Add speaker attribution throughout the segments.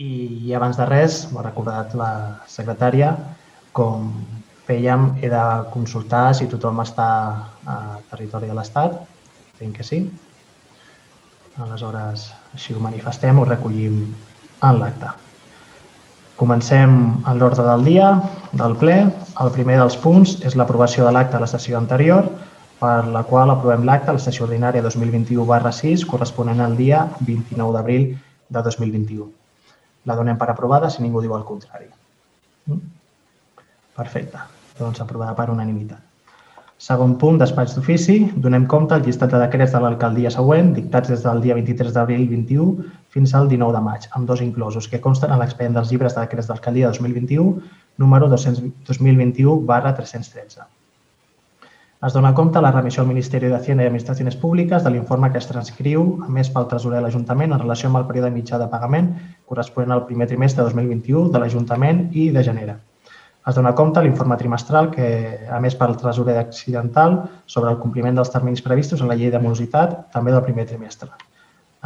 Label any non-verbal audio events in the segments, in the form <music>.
Speaker 1: I, I abans de res, m'ha recordat la secretària, com fèiem, he de consultar si tothom està a territori de l'Estat. Entenc que sí. Aleshores, així ho manifestem, ho recollim en l'acte. Comencem en l'ordre del dia del ple. El primer dels punts és l'aprovació de l'acte de la sessió anterior, per la qual aprovem l'acte a la sessió ordinària 2021 barra 6, corresponent al dia 29 d'abril de 2021. La donem per aprovada si ningú diu el contrari. Mm? Perfecte. Doncs aprovada per unanimitat. Segon punt, despatx d'ofici. Donem compte al llistat de decrets de l'alcaldia següent, dictats des del dia 23 d'abril 21 fins al 19 de maig, amb dos inclosos, que consten a l'expedient dels llibres de decrets d'alcaldia 2021, número 200, 2021 barra 313. Es dona compte la remissió al Ministeri d'Hacienda i Administracions Públiques de l'informe que es transcriu, a més pel tresorer de l'Ajuntament, en relació amb el període mitjà de pagament corresponent al primer trimestre de 2021 de l'Ajuntament i de gener. Es dona compte l'informe trimestral que, a més pel tresorer accidental, sobre el compliment dels terminis previstos en la llei de morositat, també del primer trimestre.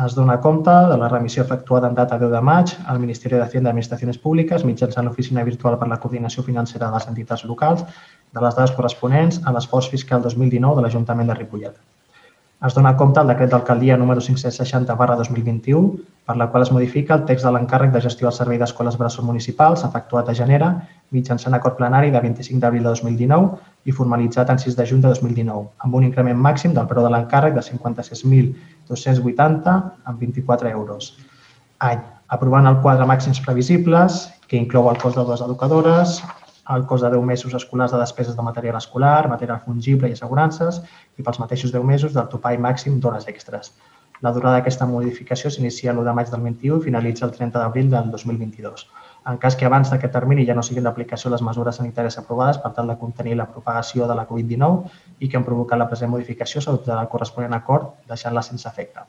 Speaker 1: Es dona compte de la remissió efectuada en data 10 de maig al Ministeri d'Hacienda i Administracions Públiques mitjançant l'Oficina Virtual per la Coordinació Financera de les Entitats Locals de les dades corresponents a l'esforç fiscal 2019 de l'Ajuntament de Ripollet. Es dona compte el decret d'alcaldia número 560 barra 2021, per la qual es modifica el text de l'encàrrec de gestió del servei d'escoles bressol municipals efectuat a genera mitjançant acord plenari de 25 d'abril de 2019 i formalitzat en 6 de juny de 2019, amb un increment màxim del preu de l'encàrrec de 56.280 amb 24 euros. Any, aprovant el quadre màxims previsibles, que inclou el cost de dues educadores, el cost de 10 mesos escolars de despeses de material escolar, material fungible i assegurances i pels mateixos 10 mesos del topall màxim d'hores extres. La durada d'aquesta modificació s'inicia l'1 de maig del 21 i finalitza el 30 d'abril del 2022. En cas que abans d'aquest termini ja no siguin d'aplicació les mesures sanitàries aprovades per tal de contenir la propagació de la Covid-19 i que han provocat la present modificació s'adoptarà el corresponent acord deixant-la sense efecte.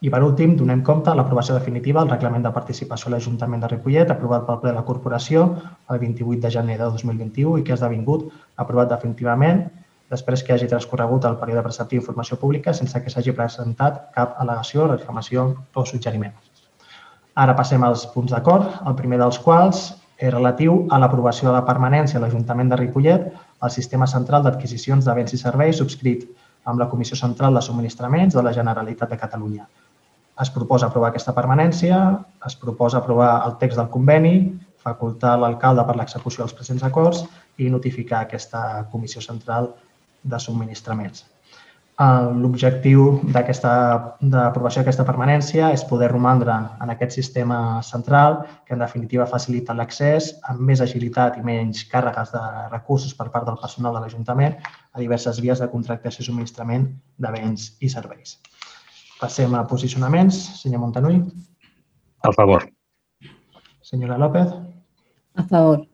Speaker 1: I per últim, donem compte de l'aprovació definitiva del reglament de participació a l'Ajuntament de Ripollet aprovat pel ple de la Corporació el 28 de gener de 2021 i que ha esdevingut aprovat definitivament després que hagi transcorregut el període preceptiu d'informació pública sense que s'hagi presentat cap al·legació, reclamació o suggeriment. Ara passem als punts d'acord, el primer dels quals és relatiu a l'aprovació de la permanència a l'Ajuntament de Ripollet al Sistema Central d'Adquisicions de Béns i Serveis subscrit amb la Comissió Central de Subministraments de la Generalitat de Catalunya, es proposa aprovar aquesta permanència, es proposa aprovar el text del conveni, facultar l'alcalde per l'execució dels presents acords i notificar aquesta comissió central de subministraments. L'objectiu d'aprovació d'aquesta permanència és poder romandre en aquest sistema central que, en definitiva, facilita l'accés amb més agilitat i menys càrregues de recursos per part del personal de l'Ajuntament a diverses vies de contractació i subministrament de béns i serveis. Passem a posicionaments. Senyor Montanui.
Speaker 2: A favor.
Speaker 1: Senyora López.
Speaker 3: A favor.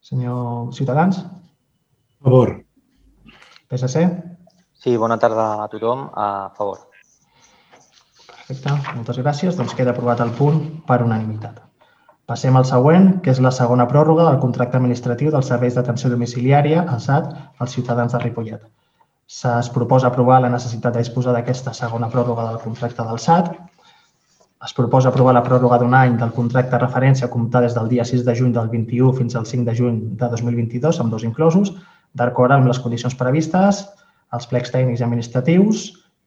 Speaker 1: Senyor Ciutadans.
Speaker 4: A favor.
Speaker 1: PSC.
Speaker 5: Sí, bona tarda a tothom. A favor.
Speaker 1: Perfecte, moltes gràcies. Doncs queda aprovat el punt per unanimitat. Passem al següent, que és la segona pròrroga del contracte administratiu dels serveis d'atenció domiciliària, al SAT, als ciutadans de Ripollet. Es proposa aprovar la necessitat de disposar d'aquesta segona pròrroga del contracte del SAT. Es proposa aprovar la pròrroga d'un any del contracte de referència a comptar des del dia 6 de juny del 21 fins al 5 de juny de 2022, amb dos inclosos, d'acord amb les condicions previstes, els plecs tècnics i administratius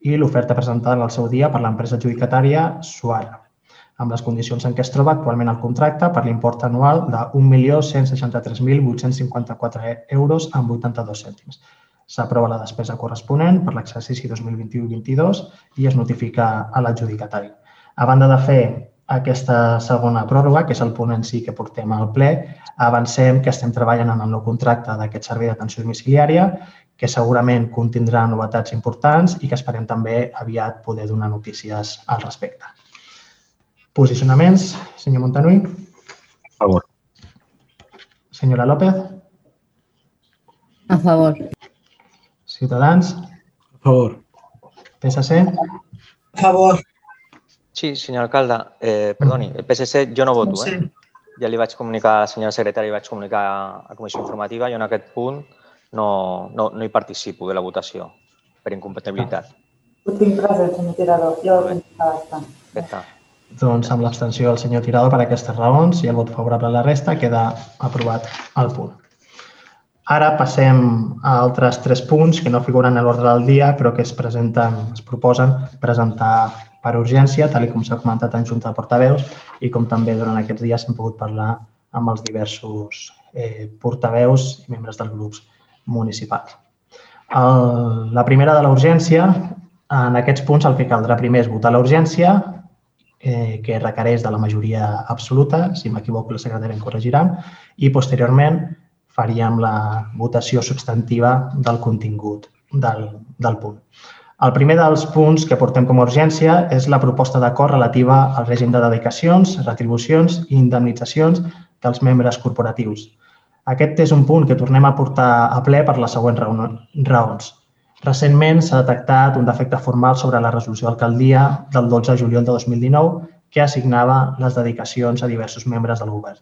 Speaker 1: i l'oferta presentada en el seu dia per l'empresa adjudicatària Suara, amb les condicions en què es troba actualment el contracte per l'import anual de 1.163.854 euros amb 82 cèntims s'aprova la despesa corresponent per l'exercici 2021-22 i es notifica a l'adjudicatari. A banda de fer aquesta segona pròrroga, que és el punt en si que portem al ple, avancem que estem treballant en el nou contracte d'aquest servei d'atenció domiciliària, que segurament contindrà novetats importants i que esperem també aviat poder donar notícies al respecte. Posicionaments, senyor Montanui.
Speaker 2: A favor.
Speaker 1: Senyora López.
Speaker 3: A favor.
Speaker 1: Ciutadans.
Speaker 4: A favor.
Speaker 1: PSC.
Speaker 6: A favor.
Speaker 5: Sí, senyor alcalde, eh, perdoni, el PSC jo no voto, eh? Ja li vaig comunicar a la senyora secretària, vaig comunicar a la comissió informativa, jo en aquest punt no, no, no hi participo de la votació per incompatibilitat.
Speaker 6: Ho tinc present, senyor tirador. Jo ho tinc bastant.
Speaker 5: Perfecte.
Speaker 1: Doncs amb l'abstenció del senyor Tirado per aquestes raons i el vot favorable a la resta queda aprovat el punt. Ara passem a altres tres punts que no figuren a l'ordre del dia però que es presenten, es proposen presentar per urgència, tal com s'ha comentat en Junta de Portaveus i com també durant aquests dies hem pogut parlar amb els diversos eh, portaveus i membres dels grups municipals. El, la primera de la urgència, en aquests punts el que caldrà primer és votar la urgència eh, que requereix de la majoria absoluta, si m'equivoco la secretària em corregirà, i posteriorment faríem la votació substantiva del contingut del, del punt. El primer dels punts que portem com a urgència és la proposta d'acord relativa al règim de dedicacions, retribucions i indemnitzacions dels membres corporatius. Aquest és un punt que tornem a portar a ple per les següents raons. Recentment s'ha detectat un defecte formal sobre la resolució d'alcaldia del 12 de juliol de 2019 que assignava les dedicacions a diversos membres del govern.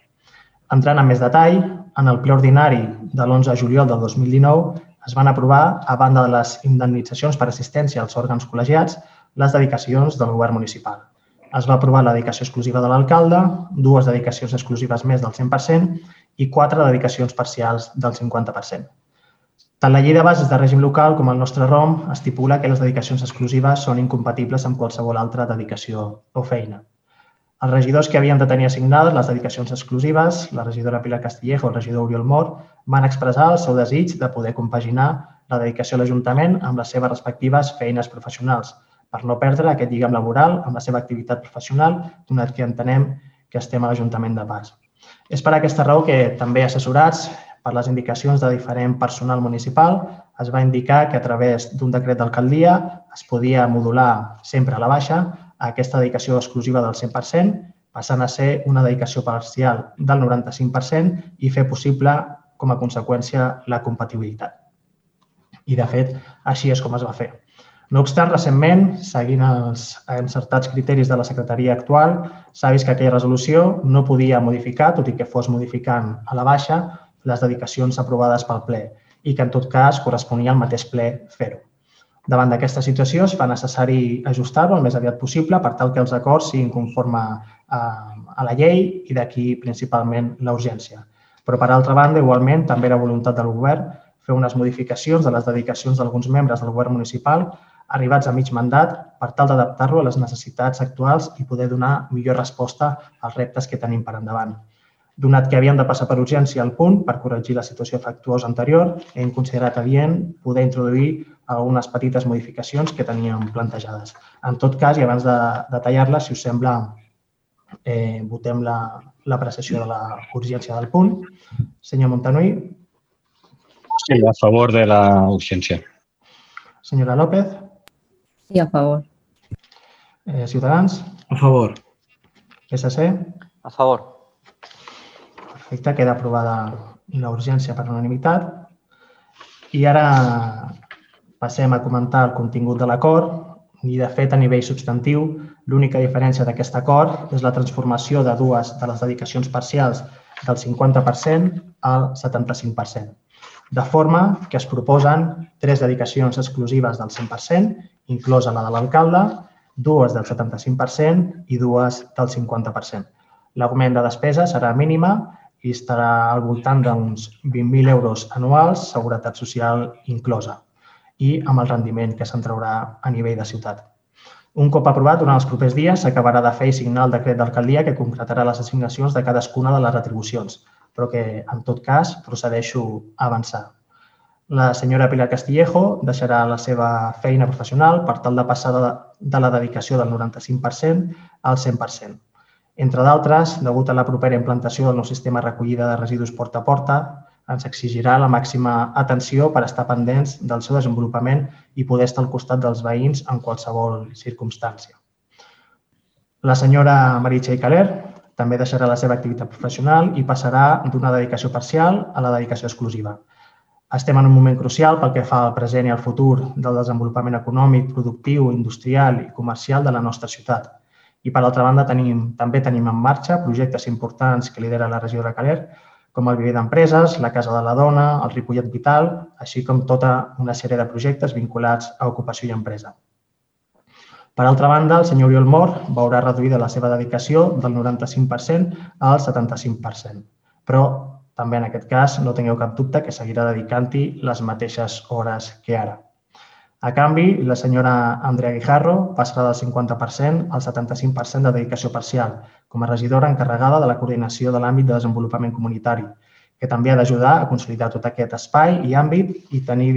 Speaker 1: Entrant en més detall, en el ple ordinari de l'11 de juliol del 2019 es van aprovar, a banda de les indemnitzacions per assistència als òrgans col·legiats, les dedicacions del govern municipal. Es va aprovar la dedicació exclusiva de l'alcalde, dues dedicacions exclusives més del 100% i quatre dedicacions parcials del 50%. Tant la llei de bases de règim local com el nostre ROM estipula que les dedicacions exclusives són incompatibles amb qualsevol altra dedicació o feina. Els regidors que havien de tenir assignades les dedicacions exclusives, la regidora Pilar Castillejo i el regidor Oriol Mor, van expressar el seu desig de poder compaginar la dedicació a l'Ajuntament amb les seves respectives feines professionals, per no perdre aquest lligam laboral amb la seva activitat professional, donat que entenem que estem a l'Ajuntament de Pas. És per aquesta raó que també assessorats per les indicacions de diferent personal municipal, es va indicar que a través d'un decret d'alcaldia es podia modular sempre a la baixa aquesta dedicació exclusiva del 100%, passant a ser una dedicació parcial del 95% i fer possible, com a conseqüència, la compatibilitat. I, de fet, així és com es va fer. No obstant, recentment, seguint els encertats criteris de la secretaria actual, s'ha vist que aquella resolució no podia modificar, tot i que fos modificant a la baixa, les dedicacions aprovades pel ple i que en tot cas corresponia al mateix ple fer-ho. Davant d'aquesta situació es fa necessari ajustar-ho el més aviat possible per tal que els acords siguin conforme a, a la llei i d'aquí principalment la urgència. Però, per altra banda, igualment, també la voluntat del govern fer unes modificacions de les dedicacions d'alguns membres del govern municipal arribats a mig mandat per tal d'adaptar-lo a les necessitats actuals i poder donar millor resposta als reptes que tenim per endavant. Donat que havíem de passar per urgència al punt per corregir la situació factuosa anterior, hem considerat adient poder introduir algunes petites modificacions que teníem plantejades. En tot cas, i abans de, de tallar-les, si us sembla, eh, votem l'apreciació la, de la urgència del punt. Senyor Montanui.
Speaker 2: Sí, a favor de la urgència.
Speaker 1: Senyora López.
Speaker 3: Sí, a favor.
Speaker 1: Eh, Ciutadans.
Speaker 4: A favor.
Speaker 1: PSC.
Speaker 5: A favor.
Speaker 1: Perfecte, queda aprovada la urgència per unanimitat. I ara passem a comentar el contingut de l'acord i, de fet, a nivell substantiu, l'única diferència d'aquest acord és la transformació de dues de les dedicacions parcials del 50% al 75%, de forma que es proposen tres dedicacions exclusives del 100%, inclosa la de l'alcalde, dues del 75% i dues del 50%. L'augment de despesa serà mínima i estarà al voltant d'uns 20.000 euros anuals, seguretat social inclosa, i amb el rendiment que se'n traurà a nivell de ciutat. Un cop aprovat, durant els propers dies s'acabarà de fer i signar el decret d'alcaldia que concretarà les assignacions de cadascuna de les retribucions, però que, en tot cas, procedeixo a avançar. La senyora Pilar Castillejo deixarà la seva feina professional per tal de passar de, la dedicació del 95% al 100%. Entre d'altres, degut a la propera implantació del nou sistema recollida de residus porta a porta, ens exigirà la màxima atenció per estar pendents del seu desenvolupament i poder estar al costat dels veïns en qualsevol circumstància. La senyora Meritxell Caler també deixarà la seva activitat professional i passarà d'una dedicació parcial a la dedicació exclusiva. Estem en un moment crucial pel que fa al present i al futur del desenvolupament econòmic, productiu, industrial i comercial de la nostra ciutat i, per altra banda, tenim, també tenim en marxa projectes importants que lidera la regió de Caler, com el Viver d'Empreses, la Casa de la Dona, el Ripollet Vital, així com tota una sèrie de projectes vinculats a ocupació i empresa. Per altra banda, el senyor Oriol Mor veurà reduïda la seva dedicació del 95% al 75%. Però també en aquest cas no tingueu cap dubte que seguirà dedicant-hi les mateixes hores que ara. A canvi, la senyora Andrea Guijarro passarà del 50% al 75% de dedicació parcial com a regidora encarregada de la coordinació de l'àmbit de desenvolupament comunitari, que també ha d'ajudar a consolidar tot aquest espai i àmbit i tenir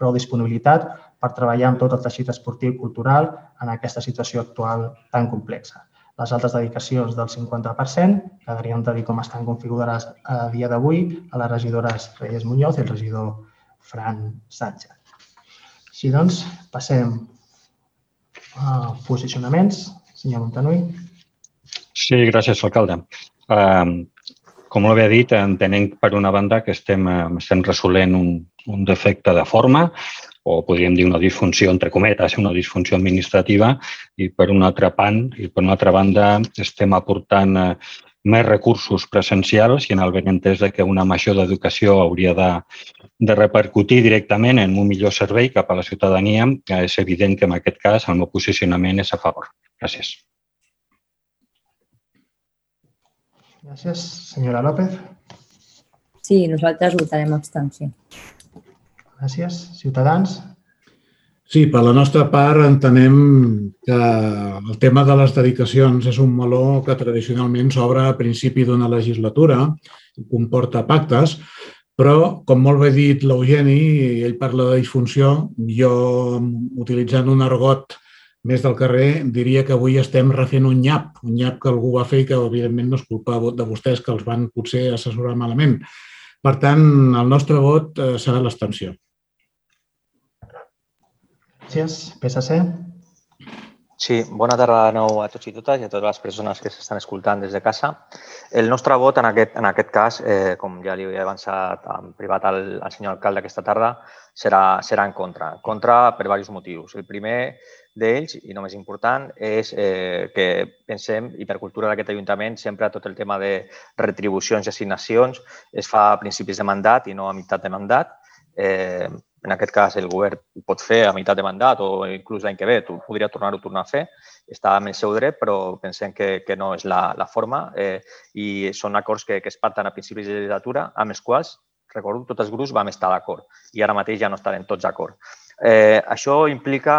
Speaker 1: prou disponibilitat per treballar amb tot el teixit esportiu i cultural en aquesta situació actual tan complexa. Les altres dedicacions del 50% quedarien de dir com estan configurades a dia d'avui a les regidores Reyes Muñoz i el regidor Fran Sánchez. Així doncs, passem a posicionaments. Senyor Montanui.
Speaker 2: Sí, gràcies, alcalde. Uh, com ho havia dit, entenem per una banda que estem, estem resolent un, un defecte de forma o podríem dir una disfunció, entre cometes, una disfunció administrativa i per una altra pan, i per una altra banda estem aportant eh, més recursos presencials i en el benentès de que una major d'educació hauria de, de repercutir directament en un millor servei cap a la ciutadania, és evident que en aquest cas el meu posicionament és a favor. Gràcies.
Speaker 1: Gràcies. Senyora López.
Speaker 3: Sí, nosaltres votarem abstenció.
Speaker 1: Gràcies. Ciutadans?
Speaker 4: Sí, per la nostra part entenem que el tema de les dedicacions és un meló que tradicionalment s'obre a principi d'una legislatura i comporta pactes, però, com molt bé dit l'Eugeni, ell parla de disfunció, jo, utilitzant un argot més del carrer, diria que avui estem refent un nyap, un nyap que algú va fer i que, evidentment, no és culpa de vostès que els van potser assessorar malament. Per tant, el nostre vot eh, serà l'extensió.
Speaker 1: Gràcies. PSC.
Speaker 5: Sí, bona tarda de nou a tots i totes i a totes les persones que s'estan escoltant des de casa. El nostre vot en aquest, en aquest cas, eh, com ja li he avançat en privat al, al senyor alcalde aquesta tarda, serà, serà en contra. Contra per diversos motius. El primer d'ells, i no més important, és eh, que pensem, i per cultura d'aquest Ajuntament, sempre tot el tema de retribucions i assignacions es fa a principis de mandat i no a meitat de mandat. Eh, en aquest cas el govern ho pot fer a meitat de mandat o inclús l'any que ve, tu podria tornar-ho tornar a fer, està amb el seu dret, però pensem que, que no és la, la forma. Eh, i són acords que, que es parten a principis de legislatura amb els quals, recordo, tots els grups vam estar d'acord. I ara mateix ja no estarem tots d'acord. Eh, això implica,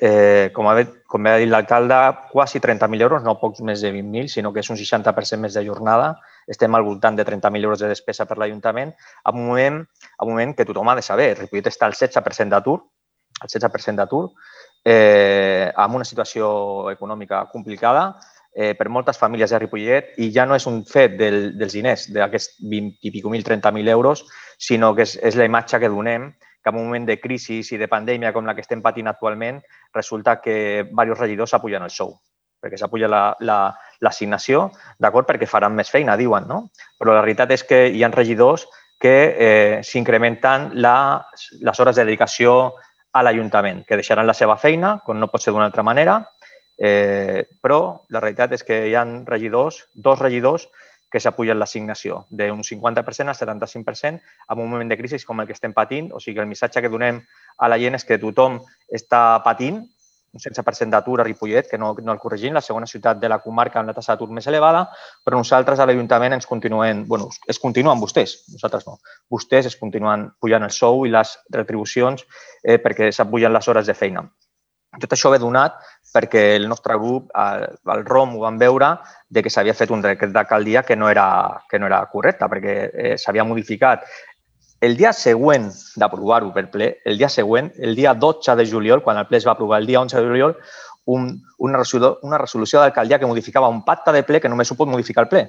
Speaker 5: eh, com, ha, com ha dit l'alcalde, quasi 30.000 euros, no pocs més de 20.000, sinó que és un 60% més de jornada estem al voltant de 30.000 euros de despesa per l'Ajuntament, en un moment, en moment que tothom ha de saber. Ripollet està al 16% d'atur, al 16% d'atur, eh, amb una situació econòmica complicada eh, per moltes famílies de Ripollet i ja no és un fet del, dels diners, d'aquests 20 i pico mil, 30.000 euros, sinó que és, és la imatge que donem que en un moment de crisi i de pandèmia com la que estem patint actualment, resulta que diversos regidors s'apugen el sou perquè s'apuja l'assignació, la, la, d'acord, perquè faran més feina, diuen, no? Però la realitat és que hi ha regidors que eh, s'incrementen les hores de dedicació a l'Ajuntament, que deixaran la seva feina, com no pot ser d'una altra manera, eh, però la realitat és que hi ha regidors, dos regidors, que s'apugen l'assignació d'un 50% al 75% en un moment de crisi com el que estem patint. O sigui, el missatge que donem a la gent és que tothom està patint un 16% d'atur a Ripollet, que no, no el corregim, la segona ciutat de la comarca amb la tassa d'atur més elevada, però nosaltres a l'Ajuntament ens continuem, bueno, es continuen vostès, nosaltres no. Vostès es continuen pujant el sou i les retribucions eh, perquè s'apugen les hores de feina. Tot això ve donat perquè el nostre grup, el, ROM, ho van veure de que s'havia fet un decret d'alcaldia que, no era, que no era correcte, perquè eh, s'havia modificat. El dia següent d'aprovar-ho per ple, el dia següent, el dia 12 de juliol, quan el ple es va aprovar el dia 11 de juliol, un, una, resolució, una resolució d'alcaldia que modificava un pacte de ple que només ho pot modificar el ple.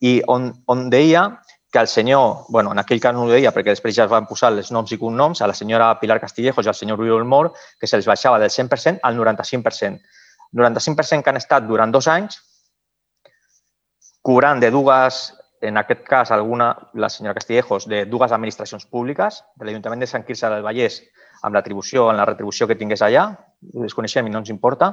Speaker 5: I on, on deia que el senyor, bueno, en aquell cas no ho deia perquè després ja es van posar els noms i cognoms, a la senyora Pilar Castillejos i al senyor Oriol Mor, que se'ls baixava del 100% al 95%. 95% que han estat durant dos anys, cobrant de dues en aquest cas, alguna, la senyora Castillejos, de dues administracions públiques, de l'Ajuntament de Sant Quirze del Vallès, amb l'atribució, en la retribució que tingués allà, ho desconeixem i no ens importa,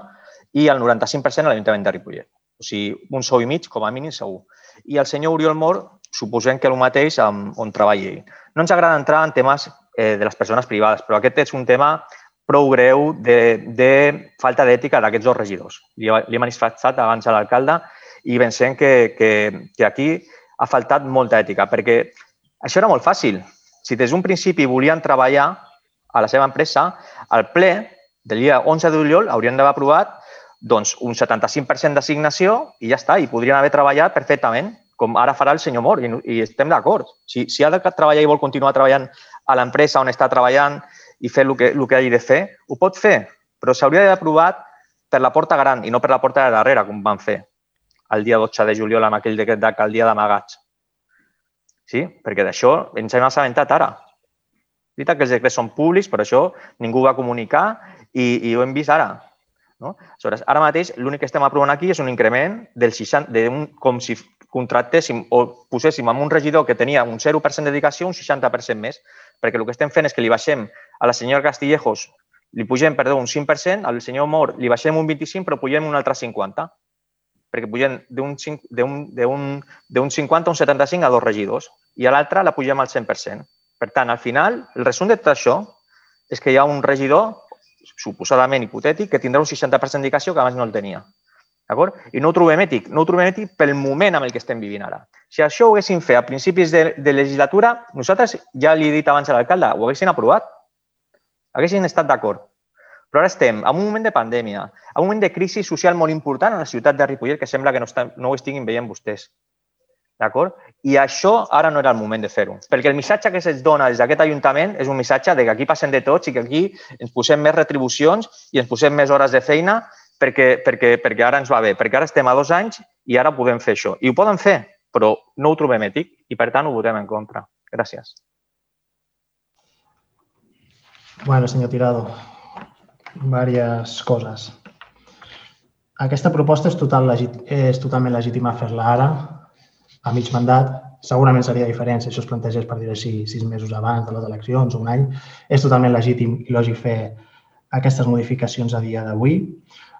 Speaker 5: i el 95% a l'Ajuntament de Ripollet. O sigui, un sou i mig, com a mínim, segur. I el senyor Oriol Mor, suposem que el mateix amb, on treballa ell. No ens agrada entrar en temes eh, de les persones privades, però aquest és un tema prou greu de, de falta d'ètica d'aquests dos regidors. Li, li he manifestat abans a l'alcalde i pensem que, que, que aquí ha faltat molta ètica, perquè això era molt fàcil. Si des d'un principi volien treballar a la seva empresa, al ple del dia 11 de juliol haurien d'haver aprovat doncs, un 75% d'assignació i ja està, i podrien haver treballat perfectament, com ara farà el senyor Mor, i, i estem d'acord. Si, si ha de treballar i vol continuar treballant a l'empresa on està treballant i fer el que, el que hagi de fer, ho pot fer, però s'hauria d'haver aprovat per la porta gran i no per la porta de darrere, com van fer el dia 12 de juliol amb aquell decret d'alcaldia d'amagats. Sí? Perquè d'això ens hem assabentat ara. Veritat que els decrets són públics, però això ningú va comunicar i, i ho hem vist ara. No? Aleshores, ara mateix l'únic que estem aprovant aquí és un increment del 60, de un, com si contractéssim o poséssim amb un regidor que tenia un 0% de dedicació un 60% més, perquè el que estem fent és que li baixem a la senyora Castillejos, li pugem, perdó, un 5%, al senyor Mor li baixem un 25%, però pugem un altre 50%, perquè pugem d'un 50 a un 75 a dos regidors i a l'altre la pugem al 100%. Per tant, al final, el resum de tot això és que hi ha un regidor, suposadament hipotètic, que tindrà un 60% de dedicació que abans no el tenia. D'acord? I no ho trobem ètic. No ho trobem ètic pel moment amb el que estem vivint ara. Si això ho haguéssim fet a principis de, de legislatura, nosaltres, ja li he dit abans a l'alcalde, ho haguessin aprovat. Haguessin estat d'acord. Però ara estem en un moment de pandèmia, en un moment de crisi social molt important a la ciutat de Ripollet que sembla que no, està, no ho estiguin veient vostès. D'acord? I això ara no era el moment de fer-ho. Perquè el missatge que se'ns dona des d'aquest Ajuntament és un missatge de que aquí passen de tots i que aquí ens posem més retribucions i ens posem més hores de feina perquè, perquè, perquè ara ens va bé, perquè ara estem a dos anys i ara podem fer això. I ho poden fer, però no ho trobem ètic i, per tant, ho votem en contra. Gràcies.
Speaker 1: Bueno, senyor Tirado, diverses coses. Aquesta proposta és, total legit, és totalment legítima fer-la ara, a mig mandat. Segurament seria diferent si això es plantegés per dir així sis mesos abans de les eleccions o un any. És totalment legítim i lògic fer aquestes modificacions a dia d'avui.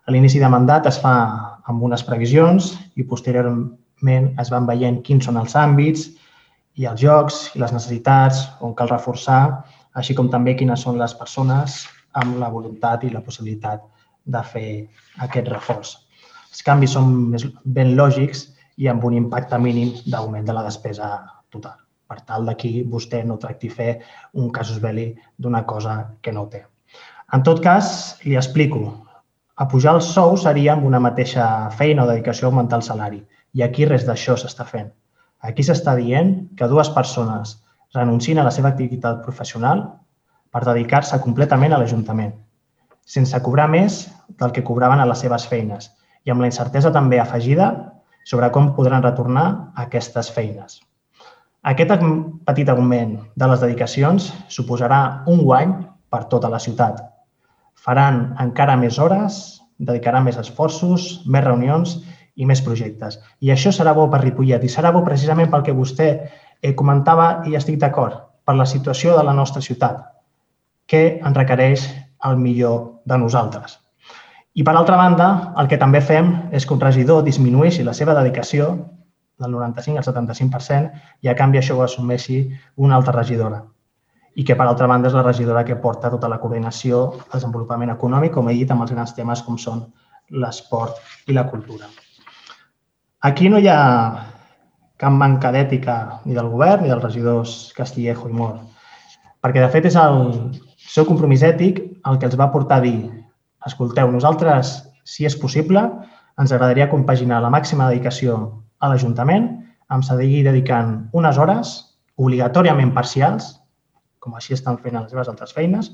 Speaker 1: A l'inici de mandat es fa amb unes previsions i posteriorment es van veient quins són els àmbits i els jocs i les necessitats on cal reforçar, així com també quines són les persones amb la voluntat i la possibilitat de fer aquest reforç. Els canvis són ben lògics i amb un impacte mínim d'augment de la despesa total. Per tal d'aquí vostè no tracti fer un casus belli d'una cosa que no té. En tot cas, li explico a pujar el sou seria amb una mateixa feina o dedicació augmentar el salari. I aquí res d'això s'està fent. Aquí s'està dient que dues persones renuncien a la seva activitat professional per dedicar-se completament a l'Ajuntament, sense cobrar més del que cobraven a les seves feines i amb la incertesa també afegida sobre com podran retornar aquestes feines. Aquest petit augment de les dedicacions suposarà un guany per tota la ciutat, faran encara més hores, dedicaran més esforços, més reunions i més projectes. I això serà bo per Ripollet i serà bo precisament pel que vostè eh, comentava i estic d'acord, per la situació de la nostra ciutat, que en requereix el millor de nosaltres. I per altra banda, el que també fem és que un regidor disminueixi la seva dedicació del 95 al 75% i a canvi això ho assumeixi una altra regidora i que, per altra banda, és la regidora que porta tota la coordinació, el desenvolupament econòmic, com he dit, amb els grans temes com són l'esport i la cultura. Aquí no hi ha cap manca d'ètica ni del govern ni dels regidors Castillejo i Mor, perquè, de fet, és el seu compromís ètic el que els va portar a dir escolteu, nosaltres, si és possible, ens agradaria compaginar la màxima dedicació a l'Ajuntament amb seguir dedicant unes hores obligatòriament parcials com així estan fent les seves altres feines,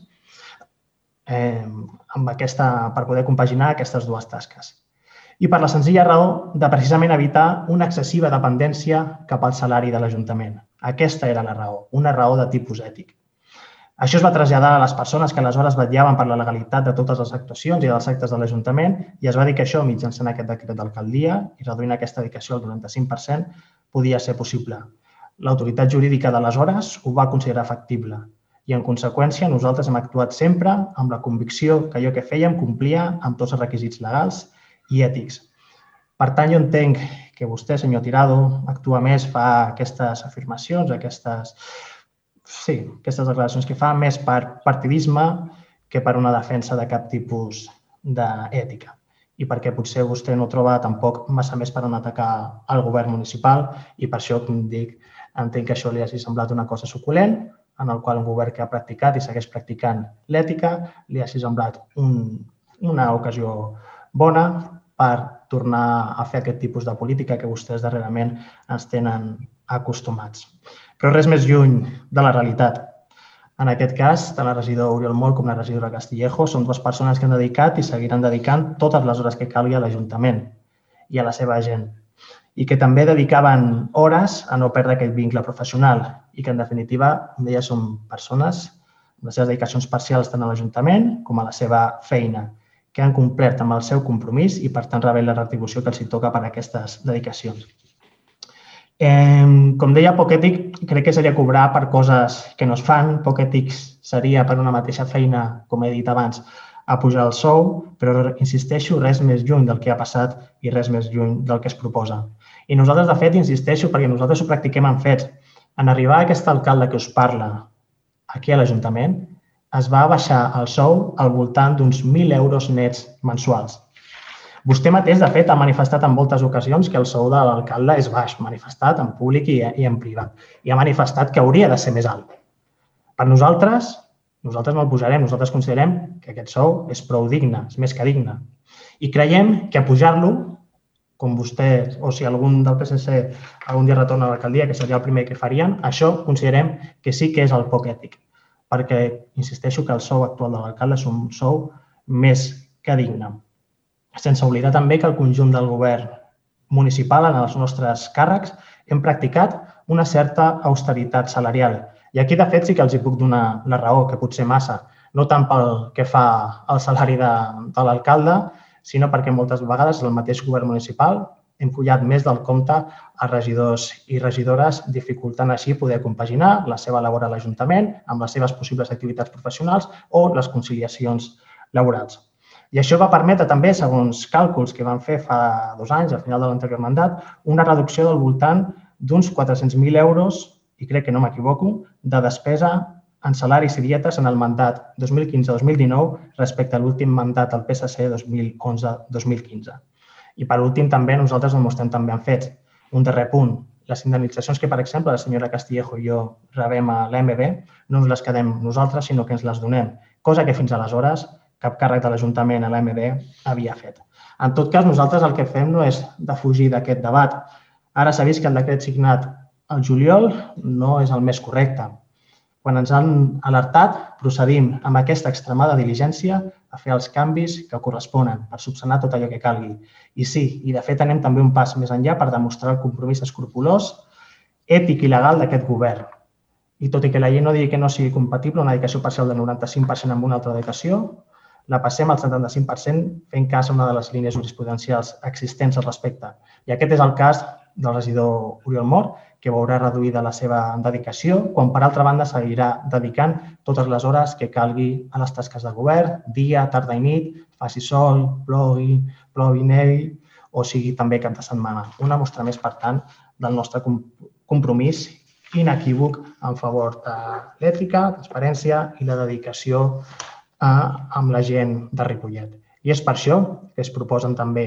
Speaker 1: eh, amb aquesta, per poder compaginar aquestes dues tasques. I per la senzilla raó de precisament evitar una excessiva dependència cap al salari de l'Ajuntament. Aquesta era la raó, una raó de tipus ètic. Això es va traslladar a les persones que aleshores vetllaven per la legalitat de totes les actuacions i dels actes de l'Ajuntament i es va dir que això, mitjançant aquest decret d'alcaldia i reduint aquesta dedicació al 95%, podia ser possible. L'autoritat jurídica d'aleshores ho va considerar factible i, en conseqüència, nosaltres hem actuat sempre amb la convicció que allò que fèiem complia amb tots els requisits legals i ètics. Per tant, jo entenc que vostè, senyor Tirado, actua més, fa aquestes afirmacions, aquestes, sí, aquestes declaracions que fa més per partidisme que per una defensa de cap tipus d'ètica i perquè potser vostè no troba tampoc massa més per on atacar el govern municipal i per això, com dic, entenc que això li hagi semblat una cosa suculent, en el qual un govern que ha practicat i segueix practicant l'ètica li hagi semblat un, una ocasió bona per tornar a fer aquest tipus de política que vostès darrerament ens tenen acostumats. Però res més lluny de la realitat. En aquest cas, tant la regidora Oriol Moll com la regidora Castillejo són dues persones que han dedicat i seguiran dedicant totes les hores que calgui a l'Ajuntament i a la seva gent i que també dedicaven hores a no perdre aquest vincle professional i que, en definitiva, deia, són persones amb les seves dedicacions parcials tant a l'Ajuntament com a la seva feina, que han complert amb el seu compromís i, per tant, rebent la retribució que els hi toca per aquestes dedicacions. Eh, com deia, poc ètic crec que seria cobrar per coses que no es fan. Poc ètic seria per una mateixa feina, com he dit abans, a pujar el sou, però insisteixo, res més lluny del que ha passat i res més lluny del que es proposa. I nosaltres, de fet, insisteixo, perquè nosaltres ho practiquem en fets. En arribar a aquest alcalde que us parla aquí a l'Ajuntament, es va baixar el sou al voltant d'uns 1.000 euros nets mensuals. Vostè mateix, de fet, ha manifestat en moltes ocasions que el sou de l'alcalde és baix, manifestat en públic i, i en privat. I ha manifestat que hauria de ser més alt. Per nosaltres, nosaltres no el posarem, nosaltres considerem que aquest sou és prou digne, és més que digne. I creiem que pujar-lo, com vostè o si algun del PSC algun dia retorna a l'alcaldia, que seria el primer que farien, això considerem que sí que és el poc ètic. Perquè insisteixo que el sou actual de l'alcalde és un sou més que digne sense oblidar també que el conjunt del govern municipal en els nostres càrrecs hem practicat una certa austeritat salarial. I aquí, de fet, sí que els hi puc donar la raó, que potser massa, no tant pel que fa al salari de, de l'alcalde, sinó perquè moltes vegades el mateix govern municipal hem follat més del compte a regidors i regidores, dificultant així poder compaginar la seva labor a l'Ajuntament amb les seves possibles activitats professionals o les conciliacions laborals. I això va permetre també, segons càlculs que van fer fa dos anys, al final de l'anterior mandat, una reducció del voltant d'uns 400.000 euros, i crec que no m'equivoco, de despesa en salaris i dietes en el mandat 2015-2019 respecte a l'últim mandat del PSC 2011-2015. I per últim, també nosaltres ho mostrem també en fets. Un darrer punt, les indemnitzacions que, per exemple, la senyora Castillejo i jo rebem a l'MB no ens les quedem nosaltres, sinó que ens les donem, cosa que fins aleshores cap càrrec de l'Ajuntament a l'AMB havia fet. En tot cas, nosaltres el que fem no és de fugir d'aquest debat. Ara s'ha vist que el decret signat al juliol no és el més correcte. Quan ens han alertat, procedim amb aquesta extremada diligència a fer els canvis que corresponen per subsanar tot allò que calgui. I sí, i de fet anem també un pas més enllà per demostrar el compromís escrupulós, ètic i legal d'aquest govern. I tot i que la llei no digui que no sigui compatible una dedicació parcial del 95% amb una altra dedicació, la passem al 75% fent cas a una de les línies jurisprudencials existents al respecte. I aquest és el cas del regidor Oriol Mort, que veurà reduïda la seva dedicació, quan per altra banda seguirà dedicant totes les hores que calgui a les tasques de govern, dia, tarda i nit, faci sol, plogui, plovi, nevi, o sigui també cap de setmana. Una mostra més, per tant, del nostre compromís inequívoc en favor de l'ètica, transparència i la dedicació a, amb la gent de Ripollet. I és per això que es proposen també